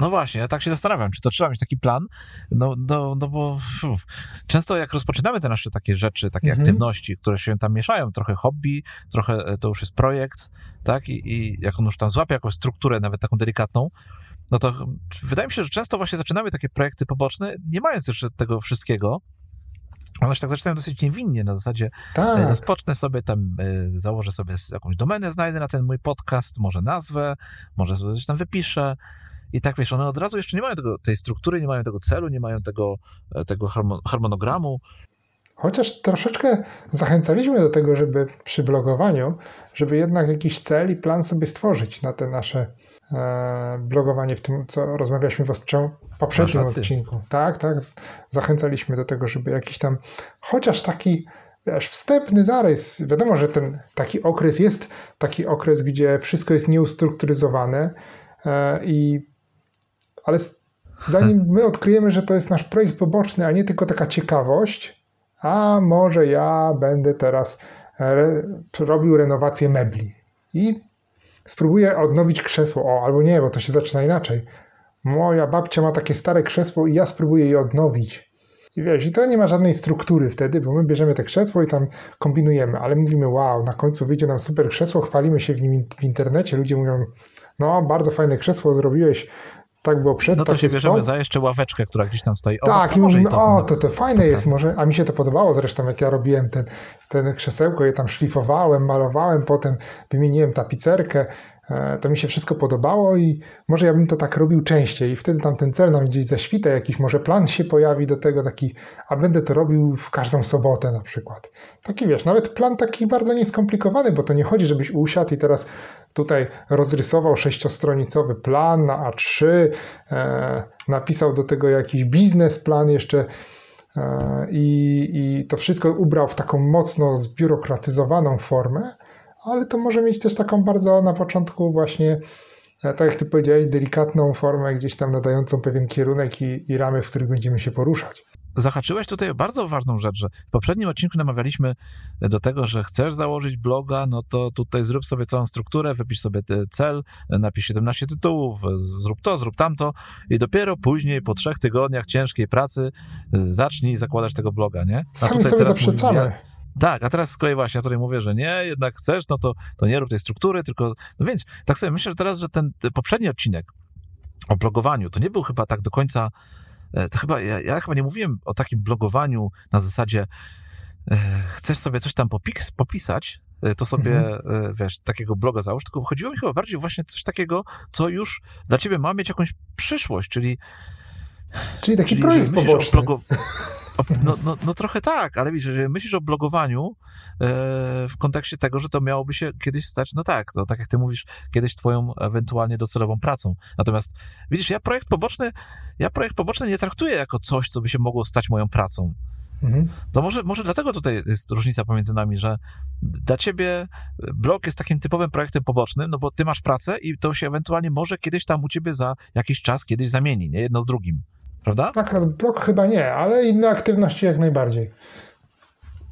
no właśnie, ja tak się zastanawiam, czy to trzeba mieć taki plan, no, no, no bo uf, często jak rozpoczynamy te nasze takie rzeczy, takie mhm. aktywności, które się tam mieszają, trochę hobby, trochę e, to już jest projekt, tak, i, i jak on już tam złapie jakąś strukturę, nawet taką delikatną, no to wydaje mi się, że często właśnie zaczynamy takie projekty poboczne, nie mając jeszcze tego wszystkiego, one się tak zaczynają dosyć niewinnie, na zasadzie e, tak. rozpocznę sobie tam, e, założę sobie jakąś domenę, znajdę na ten mój podcast, może nazwę, może coś tam wypiszę i tak wiesz, one od razu jeszcze nie mają tego, tej struktury, nie mają tego celu, nie mają tego, e, tego harmonogramu. chociaż troszeczkę zachęcaliśmy do tego, żeby przy blogowaniu, żeby jednak jakiś cel i plan sobie stworzyć na te nasze blogowanie w tym, co rozmawialiśmy w poprzednim odcinku. Tak, tak. Zachęcaliśmy do tego, żeby jakiś tam chociaż taki wiesz, wstępny zarys. Wiadomo, że ten taki okres jest taki okres, gdzie wszystko jest nieustrukturyzowane e, i ale zanim my odkryjemy, że to jest nasz projekt poboczny, a nie tylko taka ciekawość, a może ja będę teraz re, robił renowację mebli i spróbuję odnowić krzesło, o, albo nie, bo to się zaczyna inaczej. Moja babcia ma takie stare krzesło i ja spróbuję je odnowić. I wiesz, i to nie ma żadnej struktury wtedy, bo my bierzemy te krzesło i tam kombinujemy, ale mówimy, wow, na końcu wyjdzie nam super krzesło, chwalimy się w nim w internecie, ludzie mówią, no, bardzo fajne krzesło zrobiłeś, tak było przed. No to się bierzemy za jeszcze ławeczkę, która gdzieś tam stoi. O, tak, i mówimy, to, o, to, to fajne jest, może, a mi się to podobało zresztą, jak ja robiłem ten, ten krzesełko, je tam szlifowałem, malowałem, potem wymieniłem tapicerkę, E, to mi się wszystko podobało i może ja bym to tak robił częściej i wtedy tam ten cel nam gdzieś zaświta, jakiś może plan się pojawi do tego taki, a będę to robił w każdą sobotę na przykład. Taki wiesz, nawet plan taki bardzo nieskomplikowany, bo to nie chodzi, żebyś usiadł i teraz tutaj rozrysował sześciostronicowy plan na A3, e, napisał do tego jakiś biznesplan jeszcze e, i, i to wszystko ubrał w taką mocno zbiurokratyzowaną formę, ale to może mieć też taką bardzo na początku właśnie, e, tak jak ty powiedziałeś, delikatną formę gdzieś tam nadającą pewien kierunek i, i ramy, w których będziemy się poruszać. Zahaczyłeś tutaj bardzo ważną rzecz, że w poprzednim odcinku namawialiśmy do tego, że chcesz założyć bloga, no to tutaj zrób sobie całą strukturę, wypisz sobie cel, napisz 17 tytułów, zrób to, zrób tamto i dopiero później, po trzech tygodniach ciężkiej pracy, zacznij zakładać tego bloga, nie? A Sami tutaj teraz zaprzeczamy. Mówimy, tak, a teraz z kolei właśnie, ja tutaj mówię, że nie, jednak chcesz, no to, to nie rób tej struktury, tylko, no więc, tak sobie myślę że teraz, że ten, poprzedni odcinek o blogowaniu, to nie był chyba tak do końca, to chyba, ja, ja chyba nie mówiłem o takim blogowaniu na zasadzie, e, chcesz sobie coś tam popis, popisać, e, to sobie, mhm. wiesz, takiego bloga załóż, tylko chodziło mi chyba bardziej właśnie coś takiego, co już dla ciebie ma mieć jakąś przyszłość, czyli Czyli taki czyli projekt poboczny. No, no, no trochę tak, ale widzisz, że myślisz o blogowaniu e, w kontekście tego, że to miałoby się kiedyś stać, no tak, to tak jak ty mówisz, kiedyś twoją ewentualnie docelową pracą. Natomiast widzisz, ja projekt poboczny, ja projekt poboczny nie traktuję jako coś, co by się mogło stać moją pracą. Mhm. To może, może dlatego tutaj jest różnica pomiędzy nami, że dla ciebie blog jest takim typowym projektem pobocznym, no bo ty masz pracę i to się ewentualnie może kiedyś tam u ciebie za jakiś czas kiedyś zamieni, nie? Jedno z drugim. Prawda? Tak, blog chyba nie, ale inne aktywności jak najbardziej.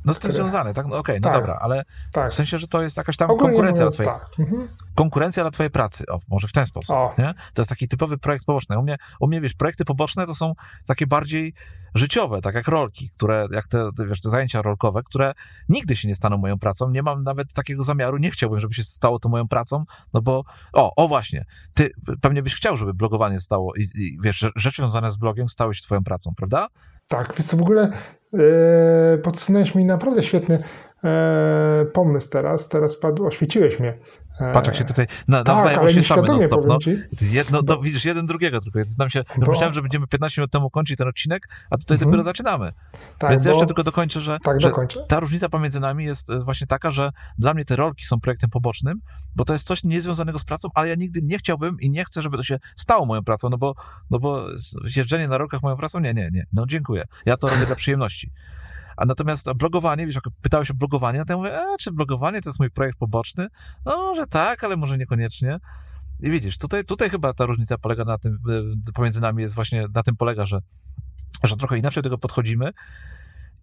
No z tym związane, tak? No okej, okay, no tak, dobra, ale tak. w sensie, że to jest jakaś tam Ogólnie konkurencja mówiąc, twojej, tak. mhm. konkurencja dla twojej pracy, o, może w ten sposób, o. nie? To jest taki typowy projekt poboczny. U mnie, u mnie, wiesz, projekty poboczne to są takie bardziej życiowe, tak jak rolki, które, jak te, wiesz, te zajęcia rolkowe, które nigdy się nie staną moją pracą, nie mam nawet takiego zamiaru, nie chciałbym, żeby się stało to moją pracą, no bo, o, o właśnie, ty pewnie byś chciał, żeby blogowanie stało i, i wiesz, rzeczy związane z blogiem stały się twoją pracą, prawda? Tak, więc w ogóle podsunąłeś mi naprawdę świetny yy, pomysł teraz, teraz padł, oświeciłeś mnie. Patrz, jak się tutaj na, tak, nawzajem oświecamy non stop. No. Jedno, no, widzisz, jeden drugiego tylko. Więc nam się, no, bo... myślałem, że będziemy 15 minut temu kończyć ten odcinek, a tutaj mhm. dopiero zaczynamy. Tak, Więc bo... jeszcze tylko dokończę, że, tak, że ta różnica pomiędzy nami jest e, właśnie taka, że dla mnie te rolki są projektem pobocznym, bo to jest coś niezwiązanego z pracą, ale ja nigdy nie chciałbym i nie chcę, żeby to się stało moją pracą, no bo, no bo jeżdżenie na rolkach moją pracą? Nie, nie, nie. No dziękuję. Ja to robię dla przyjemności. A natomiast blogowanie, wiesz, jak pytałeś o blogowanie, no to ja mówię, e, czy blogowanie to jest mój projekt poboczny? No, że tak, ale może niekoniecznie. I widzisz, tutaj, tutaj chyba ta różnica polega na tym, e, pomiędzy nami jest właśnie, na tym polega, że, że trochę inaczej do tego podchodzimy.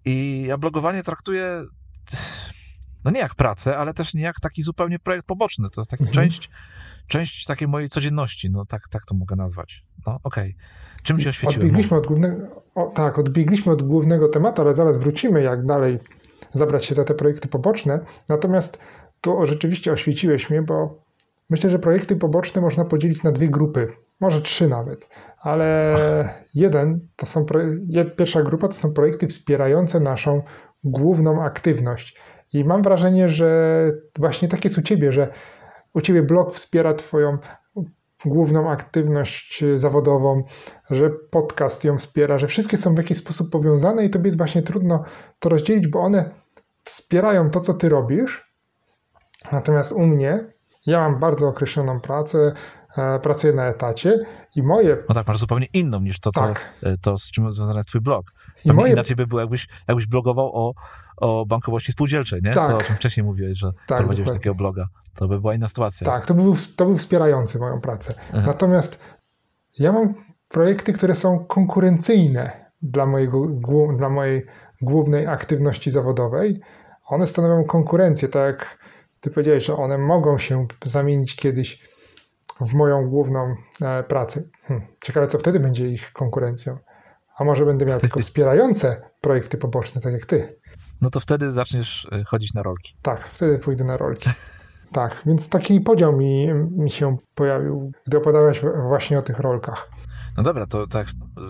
I ja blogowanie traktuję, no nie jak pracę, ale też nie jak taki zupełnie projekt poboczny. To jest taka mhm. część, część takiej mojej codzienności, no tak, tak to mogę nazwać. No okej. Okay. Czym się oświeciłem? Odbiegliśmy od głównego, o, tak, odbiegliśmy od głównego tematu, ale zaraz wrócimy, jak dalej zabrać się za te projekty poboczne. Natomiast tu rzeczywiście oświeciłeś mnie, bo myślę, że projekty poboczne można podzielić na dwie grupy, może trzy nawet, ale jeden to są, pierwsza grupa to są projekty wspierające naszą główną aktywność. I mam wrażenie, że właśnie tak jest u Ciebie, że u Ciebie blog wspiera Twoją główną aktywność zawodową, że podcast ją wspiera, że wszystkie są w jakiś sposób powiązane i tobie jest właśnie trudno to rozdzielić, bo one wspierają to, co ty robisz. Natomiast u mnie, ja mam bardzo określoną pracę, e, pracuję na etacie i moje... No tak, masz zupełnie inną niż to, co, tak. E, to z czym związany jest twój blog. I moje... Inaczej by było, jakbyś, jakbyś blogował o, o bankowości spółdzielczej, nie? Tak. To o czym wcześniej mówiłeś, że tak, prowadziłeś dokładnie. takiego bloga. To by była inna sytuacja. Tak, to był, to był wspierający moją pracę. Aha. Natomiast ja mam projekty, które są konkurencyjne dla, mojego, dla mojej głównej aktywności zawodowej. One stanowią konkurencję, tak jak ty powiedziałeś, że one mogą się zamienić kiedyś w moją główną e, pracę. Hm, ciekawe, co wtedy będzie ich konkurencją. A może będę miał tylko wspierające projekty poboczne, tak jak ty. No to wtedy zaczniesz e, chodzić na rolki. Tak, wtedy pójdę na rolki. Tak, więc taki podział mi, mi się pojawił, gdy opowiadałeś właśnie o tych rolkach. No dobra, to tak,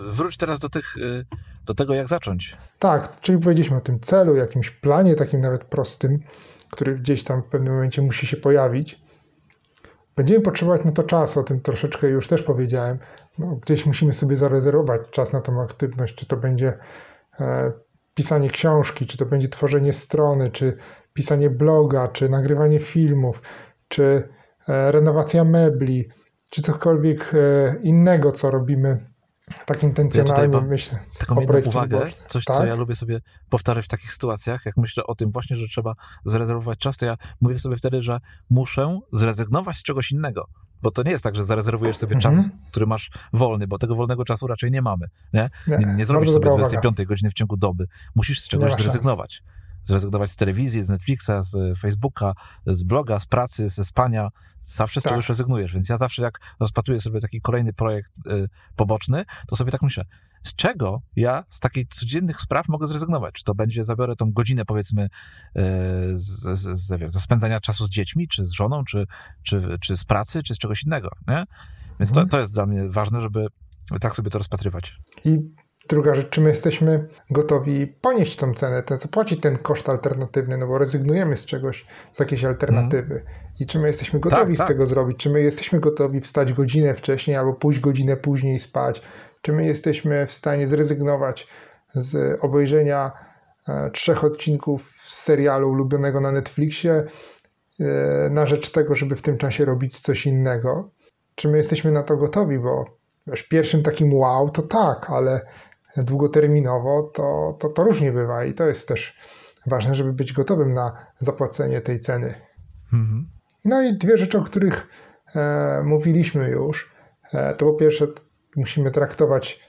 wróć teraz do, tych, y, do tego, jak zacząć. Tak, czyli powiedzieliśmy o tym celu, jakimś planie, takim nawet prostym, który gdzieś tam w pewnym momencie musi się pojawić. Będziemy potrzebować na to czas, o tym troszeczkę już też powiedziałem. No, gdzieś musimy sobie zarezerwować czas na tą aktywność, czy to będzie e, pisanie książki, czy to będzie tworzenie strony, czy pisanie bloga, czy nagrywanie filmów, czy e, renowacja mebli, czy cokolwiek e, innego, co robimy tak intencjonalnie, ja myślę. Taką jedną uwagę, coś, tak? co ja lubię sobie powtarzać w takich sytuacjach, jak myślę o tym właśnie, że trzeba zrezerwować czas, to ja mówię sobie wtedy, że muszę zrezygnować z czegoś innego. Bo to nie jest tak, że zarezerwujesz sobie mhm. czas, który masz wolny, bo tego wolnego czasu raczej nie mamy. Nie, nie, nie, nie zrobisz sobie 25 godziny w ciągu doby. Musisz z czegoś zrezygnować zrezygnować z telewizji, z Netflixa, z Facebooka, z bloga, z pracy, ze spania. Zawsze z tak. czegoś rezygnujesz. Więc ja zawsze, jak rozpatruję sobie taki kolejny projekt y, poboczny, to sobie tak myślę, z czego ja z takich codziennych spraw mogę zrezygnować? Czy to będzie, zabiorę tą godzinę, powiedzmy, y, z, z, z, ze spędzania czasu z dziećmi, czy z żoną, czy, czy, czy z pracy, czy z czegoś innego, nie? Więc to, mhm. to jest dla mnie ważne, żeby tak sobie to rozpatrywać. I Druga rzecz, czy my jesteśmy gotowi ponieść tą cenę, ten, zapłacić ten koszt alternatywny, no bo rezygnujemy z czegoś, z jakiejś alternatywy. Mm. I czy my jesteśmy gotowi tak, z tak. tego zrobić? Czy my jesteśmy gotowi wstać godzinę wcześniej albo pójść godzinę później spać? Czy my jesteśmy w stanie zrezygnować z obejrzenia e, trzech odcinków serialu ulubionego na Netflixie e, na rzecz tego, żeby w tym czasie robić coś innego? Czy my jesteśmy na to gotowi? Bo wiesz, pierwszym takim wow to tak, ale długoterminowo, to, to, to różnie bywa i to jest też ważne, żeby być gotowym na zapłacenie tej ceny. Mhm. No i dwie rzeczy, o których e, mówiliśmy już. E, to po pierwsze, musimy traktować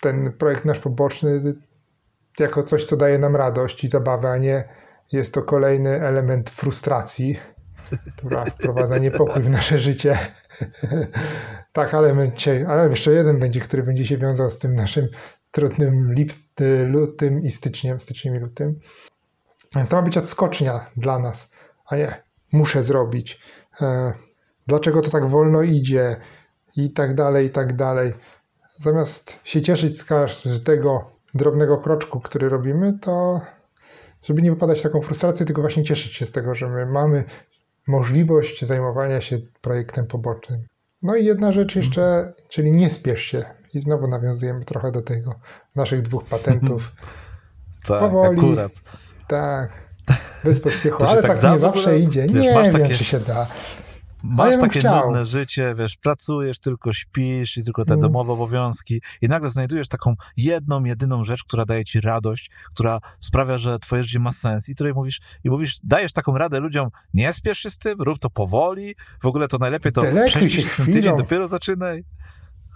ten projekt nasz poboczny jako coś, co daje nam radość i zabawę, a nie jest to kolejny element frustracji, która wprowadza niepokój w nasze życie. tak, ale, ale jeszcze jeden będzie, który będzie się wiązał z tym naszym trudnym lip, lutym i styczniem, styczniem i lutym. Więc to ma być odskocznia dla nas, a nie muszę zrobić. E, dlaczego to tak wolno idzie i tak dalej, i tak dalej. Zamiast się cieszyć z każdego drobnego kroczku, który robimy, to żeby nie wypadać w taką frustrację, tylko właśnie cieszyć się z tego, że my mamy możliwość zajmowania się projektem pobocznym. No i jedna rzecz jeszcze, czyli nie spiesz się. I znowu nawiązujemy trochę do tego naszych dwóch patentów. tak, Powoli. Akurat. Tak. Bez pośpiechu, ale tak, tak nie zawsze idzie. Wiesz, nie wiem, takie... czy się da. Masz takie chciał. nudne życie, wiesz, pracujesz, tylko śpisz i tylko te mm. domowe obowiązki i nagle znajdujesz taką jedną, jedyną rzecz, która daje ci radość, która sprawia, że twoje życie ma sens i której mówisz, i mówisz, dajesz taką radę ludziom, nie spiesz się z tym, rób to powoli, w ogóle to najlepiej to prześpisz ten tydzień, dopiero zaczynaj.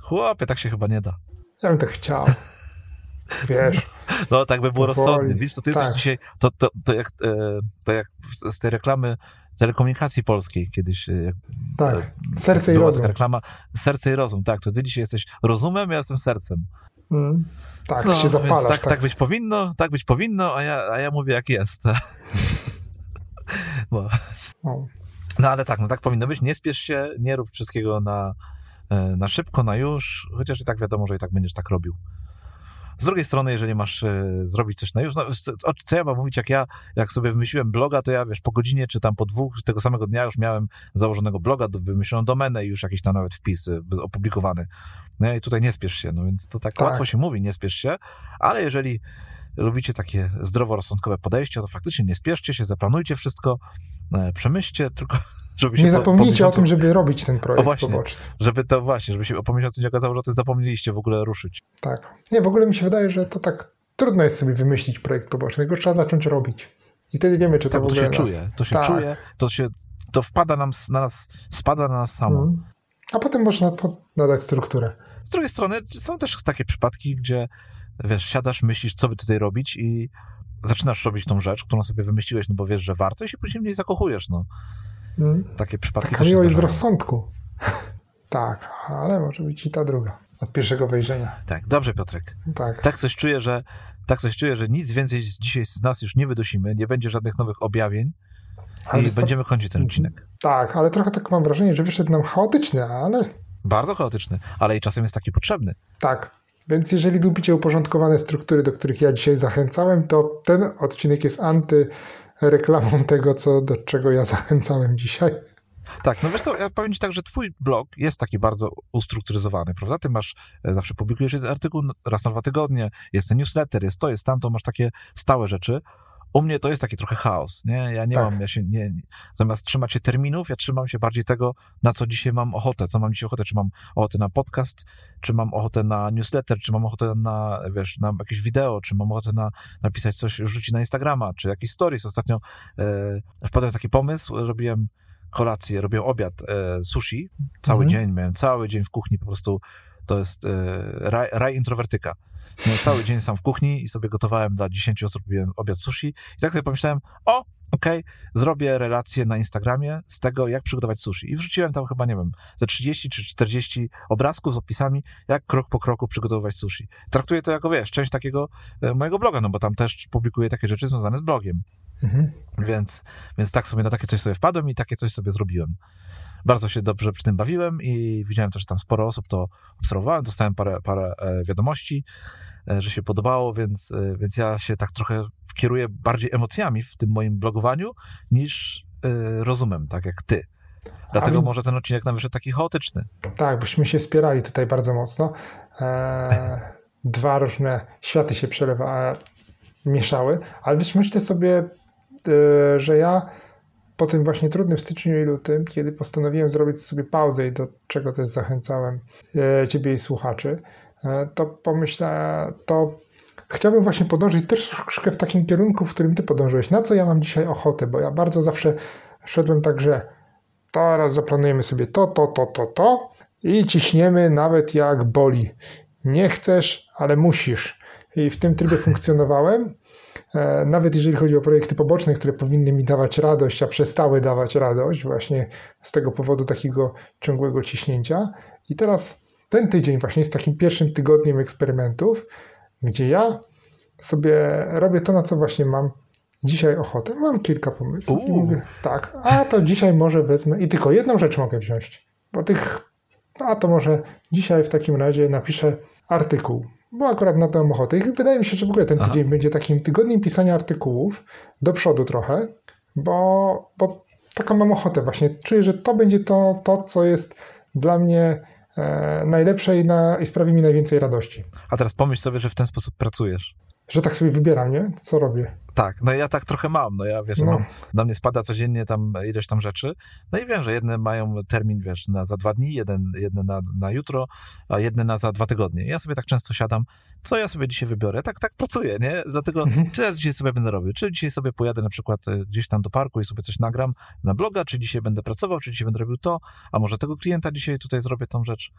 Chłopie, tak się chyba nie da. Ja bym tak chciał. Wiesz. No, tak by było rozsądnie. Widzisz, to ty tak. jesteś dzisiaj, to, to, to, jak, e, to jak z tej reklamy telekomunikacji polskiej kiedyś. E, tak, e, serce i rozum. reklama Serce i rozum, tak, to ty dzisiaj jesteś rozumem, ja jestem sercem. Mm, tak, no, się zapalasz. Tak, tak, tak, być powinno, tak być powinno, a ja, a ja mówię jak jest. no. no ale tak, no tak powinno być, nie spiesz się, nie rób wszystkiego na, e, na szybko, na już, chociaż i tak wiadomo, że i tak będziesz tak robił. Z drugiej strony, jeżeli masz e, zrobić coś na już, no, co, co ja mam mówić, jak ja, jak sobie wymyśliłem bloga, to ja, wiesz, po godzinie, czy tam po dwóch tego samego dnia już miałem założonego bloga, wymyśloną domenę i już jakiś tam nawet wpis e, opublikowany. No i tutaj nie spiesz się, no więc to tak, tak. łatwo się mówi, nie spiesz się, ale jeżeli lubicie takie zdroworozsądkowe podejście, to faktycznie nie spieszcie się, zaplanujcie wszystko, e, przemyślcie, tylko żeby nie zapomnijcie o tym, żeby robić ten projekt o właśnie, poboczny. Żeby to właśnie, żeby się o miesiącu nie okazało, że to zapomnieliście w ogóle ruszyć. Tak. Nie, w ogóle mi się wydaje, że to tak trudno jest sobie wymyślić projekt poboczny, tylko trzeba zacząć robić. I wtedy wiemy, czy to tak, w ogóle to się nas... czuje, to się tak. czuje, to się, to wpada nam, na nas, spada na nas samo. Hmm. A potem można to nadać strukturę. Z drugiej strony są też takie przypadki, gdzie wiesz, siadasz, myślisz, co by tutaj robić i zaczynasz robić tą rzecz, którą sobie wymyśliłeś, no bo wiesz, że warto i się później w niej zakochujesz, no. Hmm. Takie przypadki Taka też miłość z rozsądku. tak, ale może być i ta druga. Od pierwszego wejrzenia. Tak, dobrze Piotrek. Tak. Tak coś czuję, że tak coś czuję, że nic więcej dzisiaj z nas już nie wydusimy, nie będzie żadnych nowych objawień ale i to... będziemy kończyć ten odcinek. Tak, ale trochę tak mam wrażenie, że wyszedł nam chaotyczny, ale... Bardzo chaotyczny, ale i czasem jest taki potrzebny. Tak, więc jeżeli lubicie uporządkowane struktury, do których ja dzisiaj zachęcałem, to ten odcinek jest antyreklamą tego, co, do czego ja zachęcałem dzisiaj. Tak, no wiesz co, ja powiem ci tak, że twój blog jest taki bardzo ustrukturyzowany, prawda? Ty masz, e, zawsze publikujesz jeden artykuł raz na dwa tygodnie, jest ten newsletter, jest to, jest tamto, masz takie stałe rzeczy, u mnie to jest taki trochę chaos, nie? Ja nie tak. mam, ja się nie, zamiast trzymać się terminów, ja trzymam się bardziej tego, na co dzisiaj mam ochotę, co mam dzisiaj ochotę, czy mam ochotę na podcast, czy mam ochotę na newsletter, czy mam ochotę na, wiesz, na jakieś wideo, czy mam ochotę na napisać coś, wrzucić na Instagrama, czy jakiś stories. Ostatnio e, wpadłem w taki pomysł, robiłem kolację, robiłem obiad e, sushi, cały mhm. dzień, miałem cały dzień w kuchni, po prostu to jest e, raj, raj introwertyka. Miałem cały dzień sam w kuchni i sobie gotowałem dla 10 osób, robiłem obiad sushi i tak sobie pomyślałem, o, okej, okay, zrobię relację na Instagramie z tego, jak przygotować sushi. I wrzuciłem tam chyba, nie wiem, ze 30 czy 40 obrazków z opisami, jak krok po kroku przygotowywać sushi. Traktuję to jako, wiesz, część takiego e, mojego bloga, no bo tam też publikuję takie rzeczy związane z blogiem. Mhm. Więc, więc tak sobie na takie coś sobie wpadłem i takie coś sobie zrobiłem. Bardzo się dobrze przy tym bawiłem i widziałem też, tam sporo osób to obserwowałem, dostałem parę, parę e, wiadomości, e, że się podobało, więc, e, więc ja się tak trochę kieruję bardziej emocjami w tym moim blogowaniu niż rozumem, tak jak ty. Dlatego może ten odcinek nam wyszedł taki chaotyczny. Tak, bośmy się spierali tutaj bardzo mocno. dwa różne światy się przelewa, mieszały, ale być myślę sobie, że ja po tym właśnie trudnym styczniu i lutym, kiedy postanowiłem zrobić sobie pauzę i do czego też zachęcałem e, Ciebie i słuchaczy, e, to pomyślałem, to chciałbym właśnie podążyć też troszkę w takim kierunku, w którym Ty podążyłeś. Na co ja mam dzisiaj ochotę, bo ja bardzo zawsze szedłem tak, że teraz zaplanujemy sobie to, to, to, to, to i ciśniemy nawet jak boli. Nie chcesz, ale musisz. I w tym trybie funkcjonowałem. E, nawet jeżeli chodzi o projekty poboczne, które powinny mi dawać radość, a przestały dawać radość właśnie z tego powodu takiego ciągłego ciśnięcia. I teraz ten tydzień właśnie jest takim pierwszym tygodniem eksperymentów, gdzie ja sobie robię to, na co właśnie mam dzisiaj ochotę. Mam kilka pomysłów. Mówię, tak, a to dzisiaj może wezmę i tylko jedną rzecz mogę wziąć, bo tych, a to może dzisiaj w takim razie napiszę artykuł bo akurat na to mam ochotę. I wydaje mi się, że w ogóle ten tydzień Aha. będzie takim tygodniem pisania artykułów do przodu trochę, bo, bo taką mam ochotę właśnie. Czuję, że to będzie to, to co jest dla mnie e, najlepsze i, na, i sprawi mi najwięcej radości. A teraz pomyśl sobie, że w ten sposób pracujesz. Że tak sobie wybieram, nie? Co robię. Tak, no ja tak trochę mam, no ja wiesz, no. Mam, na mnie spada codziennie tam ileś tam rzeczy, no i wiem, że jedne mają termin, wiesz, na za dwa dni, jeden, jedne na, na jutro, a jedne na za dwa tygodnie. Ja sobie tak często siadam, co ja sobie dzisiaj wybiorę, tak, tak pracuję, nie? Dlatego, mhm. czy ja dzisiaj sobie będę robił, czy dzisiaj sobie pojadę na przykład e, gdzieś tam do parku i sobie coś nagram na bloga, czy dzisiaj będę pracował, czy dzisiaj będę robił to, a może tego klienta dzisiaj tutaj zrobię tą rzecz.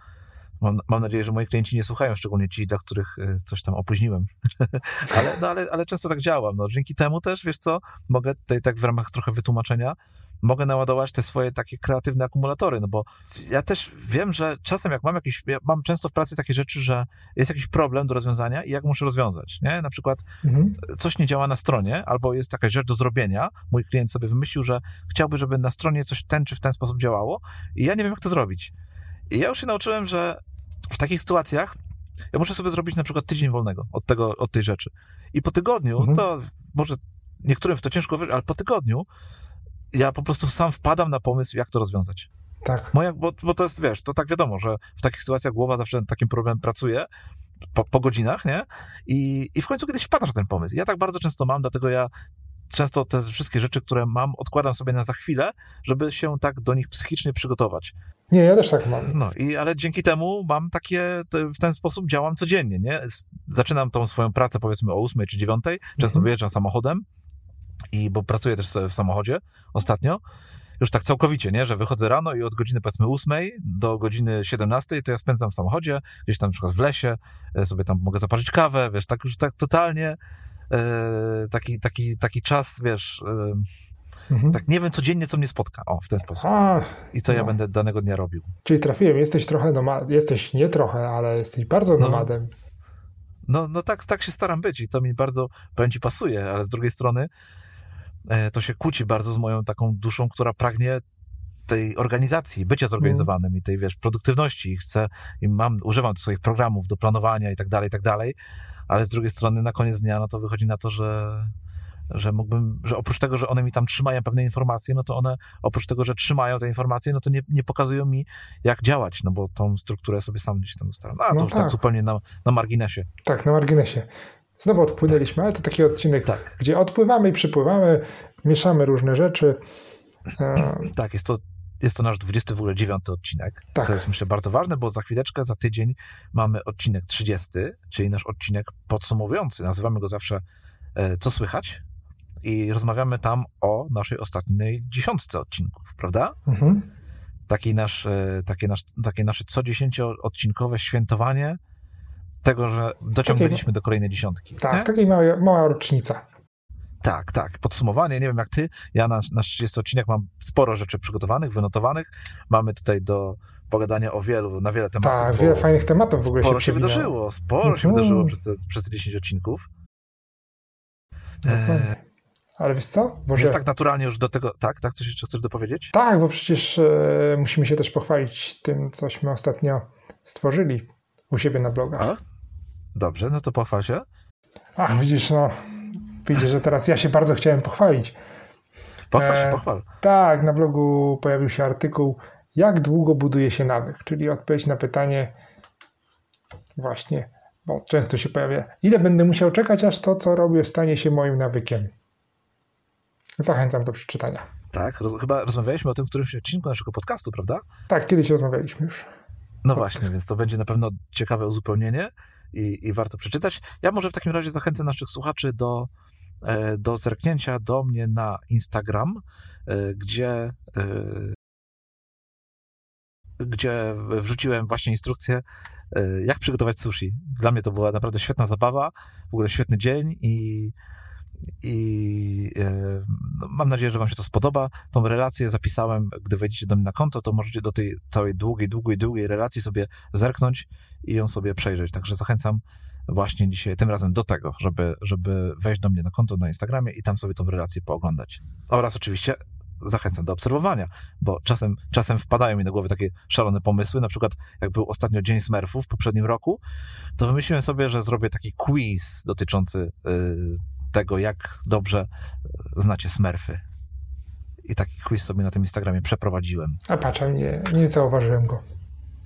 Mam, mam, nadzieję, że moi klienci nie słuchają, szczególnie ci, dla których e, coś tam opóźniłem. ale, no, ale, ale często tak działam. No, dzięki temu też, wiesz co, mogę tutaj tak w ramach trochę wytłumaczenia, mogę naładować te swoje takie kreatywne akumulatory, no bo ja też wiem, że czasem jak mam jakiś, ja mam często w pracy takie rzeczy, że jest jakiś problem do rozwiązania i jak muszę rozwiązać, nie? Na przykład mhm. coś nie działa na stronie, albo jest jakaś rzecz do zrobienia, mój klient sobie wymyślił, że chciałby, żeby na stronie coś ten czy w ten sposób działało i ja nie wiem, jak to zrobić. I ja już się nauczyłem, że w takich sytuacjach Ja muszę sobie zrobić na przykład tydzień wolnego od, tego, od tej rzeczy. I po tygodniu, mhm. to może niektórym w to ciężko wierzyć, ale po tygodniu ja po prostu sam wpadam na pomysł, jak to rozwiązać. Tak. Moja, bo, bo to jest, wiesz, to tak wiadomo, że w takich sytuacjach głowa zawsze takim problemem pracuje, po, po, godzinach, nie? I, I w końcu kiedyś wpadasz na ten pomysł. Ja tak bardzo często mam, dlatego ja często te wszystkie rzeczy, które mam, odkładam sobie na za chwilę, żeby się tak do nich psychicznie przygotować. Nie, ja też tak mam. No, i, ale dzięki temu mam takie, w ten sposób działam codziennie, nie? Zaczynam tą swoją pracę powiedzmy o 8 czy 9, często mhm. wyjeżdżam samochodem, i bo pracuję też w samochodzie ostatnio, już tak całkowicie, nie, że wychodzę rano i od godziny powiedzmy 8 do godziny 17 to ja spędzam w samochodzie, gdzieś tam na przykład w lesie, e, sobie tam mogę zaparzyć kawę, wiesz, tak już tak totalnie e, taki, taki, taki czas, wiesz, e, mhm. tak nie wiem codziennie, co mnie spotka, o, w ten sposób. A, I co no. ja będę danego dnia robił. Czyli trafiłem, jesteś trochę nomadem, jesteś nie trochę, ale jesteś bardzo no. nomadem. No, no, no tak, tak się staram być i to mi bardzo, powiem ci, pasuje, ale z drugiej strony E, to się kłóci bardzo z moją taką duszą, która pragnie tej organizacji, bycia zorganizowanym i tej, wiesz, produktywności. Chcę, i mam, używam swoich programów do planowania i tak dalej, i tak dalej, ale z drugiej strony na koniec dnia, no to wychodzi na to, że że mógłbym, że oprócz tego, że one mi tam trzymają pewne informacje, no to one oprócz tego, że trzymają te informacje, no to nie, nie pokazują mi, jak działać, no bo tą strukturę sobie sam gdzieś tam ustalam. No, a to no już tak, tak zupełnie na, na marginesie. Tak, na marginesie. Znowu odpłynęliśmy, ale to taki odcinek, tak. gdzie odpływamy i przypływamy, mieszamy różne rzeczy. E, tak, jest to, jest to nasz 29 odcinek. Tak. To jest myślę bardzo ważne, bo za chwileczkę, za tydzień mamy odcinek 30, czyli nasz odcinek podsumowujący. Nazywamy go zawsze e, Co słychać? I rozmawiamy tam o naszej ostatniej dziesiątce odcinków, prawda? Mhm. Taki nasz, e, takie, nasz, takie nasze co dziesięcioodcinkowe świętowanie tego, że dociągnęliśmy do kolejnej dziesiątki. Tak, taka mała, mała rocznica. Tak, tak. Podsumowanie, nie wiem jak ty, ja na, na 30 odcinek mam sporo rzeczy przygotowanych, wynotowanych. Mamy tutaj do pogadania o wielu, na wiele tematów. Tak, wiele fajnych tematów w ogóle Sporo się, się wydarzyło, sporo się wydarzyło przez te, przez te 10 odcinków. E... Ale wiesz co? Boże... Jest tak naturalnie już do tego, tak? Tak, coś jeszcze chcesz dopowiedzieć? Tak, bo przecież e, musimy się też pochwalić tym, cośmy ostatnio stworzyli u siebie na blogach. A? Dobrze, no to pochwal się. Ach, widzisz, no, widzisz, że teraz ja się bardzo chciałem pochwalić. Pochwal się, e, pochwal. Tak, na blogu pojawił się artykuł Jak długo buduje się nawyk? Czyli odpowiedź na pytanie właśnie, bo często się pojawia, ile będę musiał czekać, aż to, co robię, stanie się moim nawykiem. Zachęcam do przeczytania. Tak, roz, chyba rozmawialiśmy o tym w którymś odcinku naszego podcastu, prawda? Tak, kiedyś rozmawialiśmy już. No właśnie, więc to będzie na pewno ciekawe uzupełnienie i, i warto przeczytać. Ja może w takim razie zachęcę naszych słuchaczy do, e, do zerknięcia do mnie na Instagram, e, gdzie e, gdzie wrzuciłem właśnie instrukcję, jak przygotować sushi. Dla mnie to była naprawdę świetna zabawa, w ogóle świetny dzień i i e, no, mam nadzieję, że Wam się to spodoba. Tą relację zapisałem, gdy wejdziecie do mnie na konto, to możecie do tej całej długiej, długiej, długiej relacji sobie zerknąć i ją sobie przejrzeć. Także zachęcam właśnie dzisiaj, tym razem do tego, żeby, żeby wejść do mnie na konto na Instagramie i tam sobie tą relację pooglądać. Oraz oczywiście zachęcam do obserwowania, bo czasem, czasem wpadają mi na głowę takie szalone pomysły. Na przykład, jak był ostatnio Dzień Smurfów w poprzednim roku, to wymyśliłem sobie, że zrobię taki quiz dotyczący yy, tego, jak dobrze znacie Smurfy. I taki quiz sobie na tym Instagramie przeprowadziłem. A patrz, nie, nie zauważyłem go.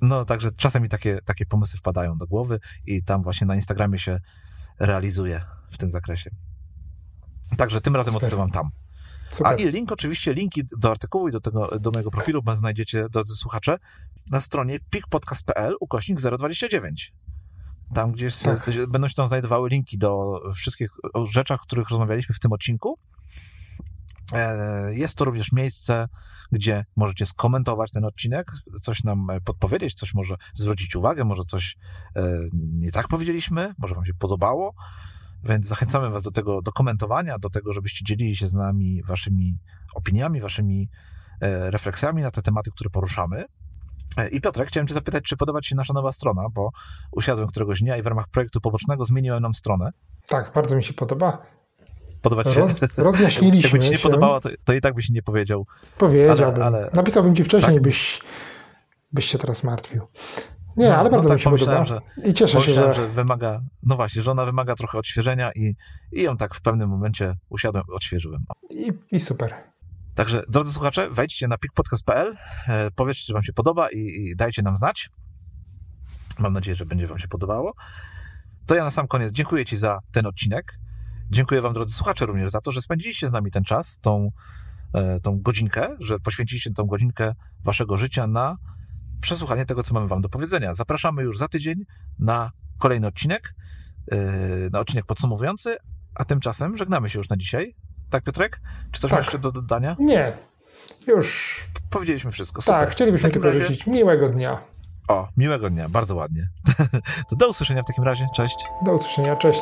No, także czasem mi takie, takie pomysły wpadają do głowy i tam właśnie na Instagramie się realizuje w tym zakresie. Także tym razem Super. odsyłam tam. Super. A i link, oczywiście, linki do artykułu i do, tego, do mojego profilu znajdziecie, drodzy słuchacze, na stronie pikpodcast.pl ukośnik 029. Tam, gdzie jest, tak. będą się tam znajdowały linki do wszystkich rzeczach, o których rozmawialiśmy w tym odcinku. E, jest to również miejsce, gdzie możecie skomentować ten odcinek, coś nam e, podpowiedzieć, coś może zwrócić uwagę, może coś e, nie tak powiedzieliśmy, może Wam się podobało. Więc zachęcamy Was do tego, do komentowania, do tego, żebyście dzielili się z nami Waszymi opiniami, Waszymi refleksjami na te tematy, które poruszamy. E, I Piotrek, chciałem Cię zapytać, czy podoba Ci się nasza nowa strona, bo usiadłem któregoś dnia i w ramach projektu pobocznego zmieniłem nam stronę. Tak, bardzo mi się podoba. Podoba Ci się? Roz, rozjaśniliśmy Jakby Ci nie podobała, to, to, i tak byś nie powiedział. Powiedziałbym. Ale, ale... Napisałbym Ci wcześniej, tak. byś, byś się teraz martwił. Nie, no, ale bardzo no, tak mi się podoba. Że, I cieszę się, że... że wymaga, no właśnie, że ona wymaga trochę odświeżenia i, i ją tak w pewnym momencie usiadłem, odświeżyłem. I, i super. Także, drodzy słuchacze, wejdźcie na pikpodcast.pl, e, powiedzcie, czy wam się podoba i, i dajcie nam znać. Mam nadzieję, że będzie wam się podobało. To ja na sam koniec dziękuję ci za ten odcinek. Dziękuję wam, drodzy słuchacze, również za to, że spędziliście z nami ten czas, tą, e, tą godzinkę, że poświęciliście tą godzinkę waszego życia na przesłuchanie tego, co mamy wam do powiedzenia. Zapraszamy już za tydzień na kolejny odcinek, e, na odcinek podsumowujący, a tymczasem żegnamy się już na dzisiaj. Tak, Piotrek? Czy coś tak. masz jeszcze do dodania? Nie. Już. Powiedzieliśmy wszystko. Super. Tak, chcielibyśmy tylko razie... życzyć miłego dnia. O, miłego dnia, bardzo ładnie. to do usłyszenia w takim razie. Cześć. Do usłyszenia, cześć.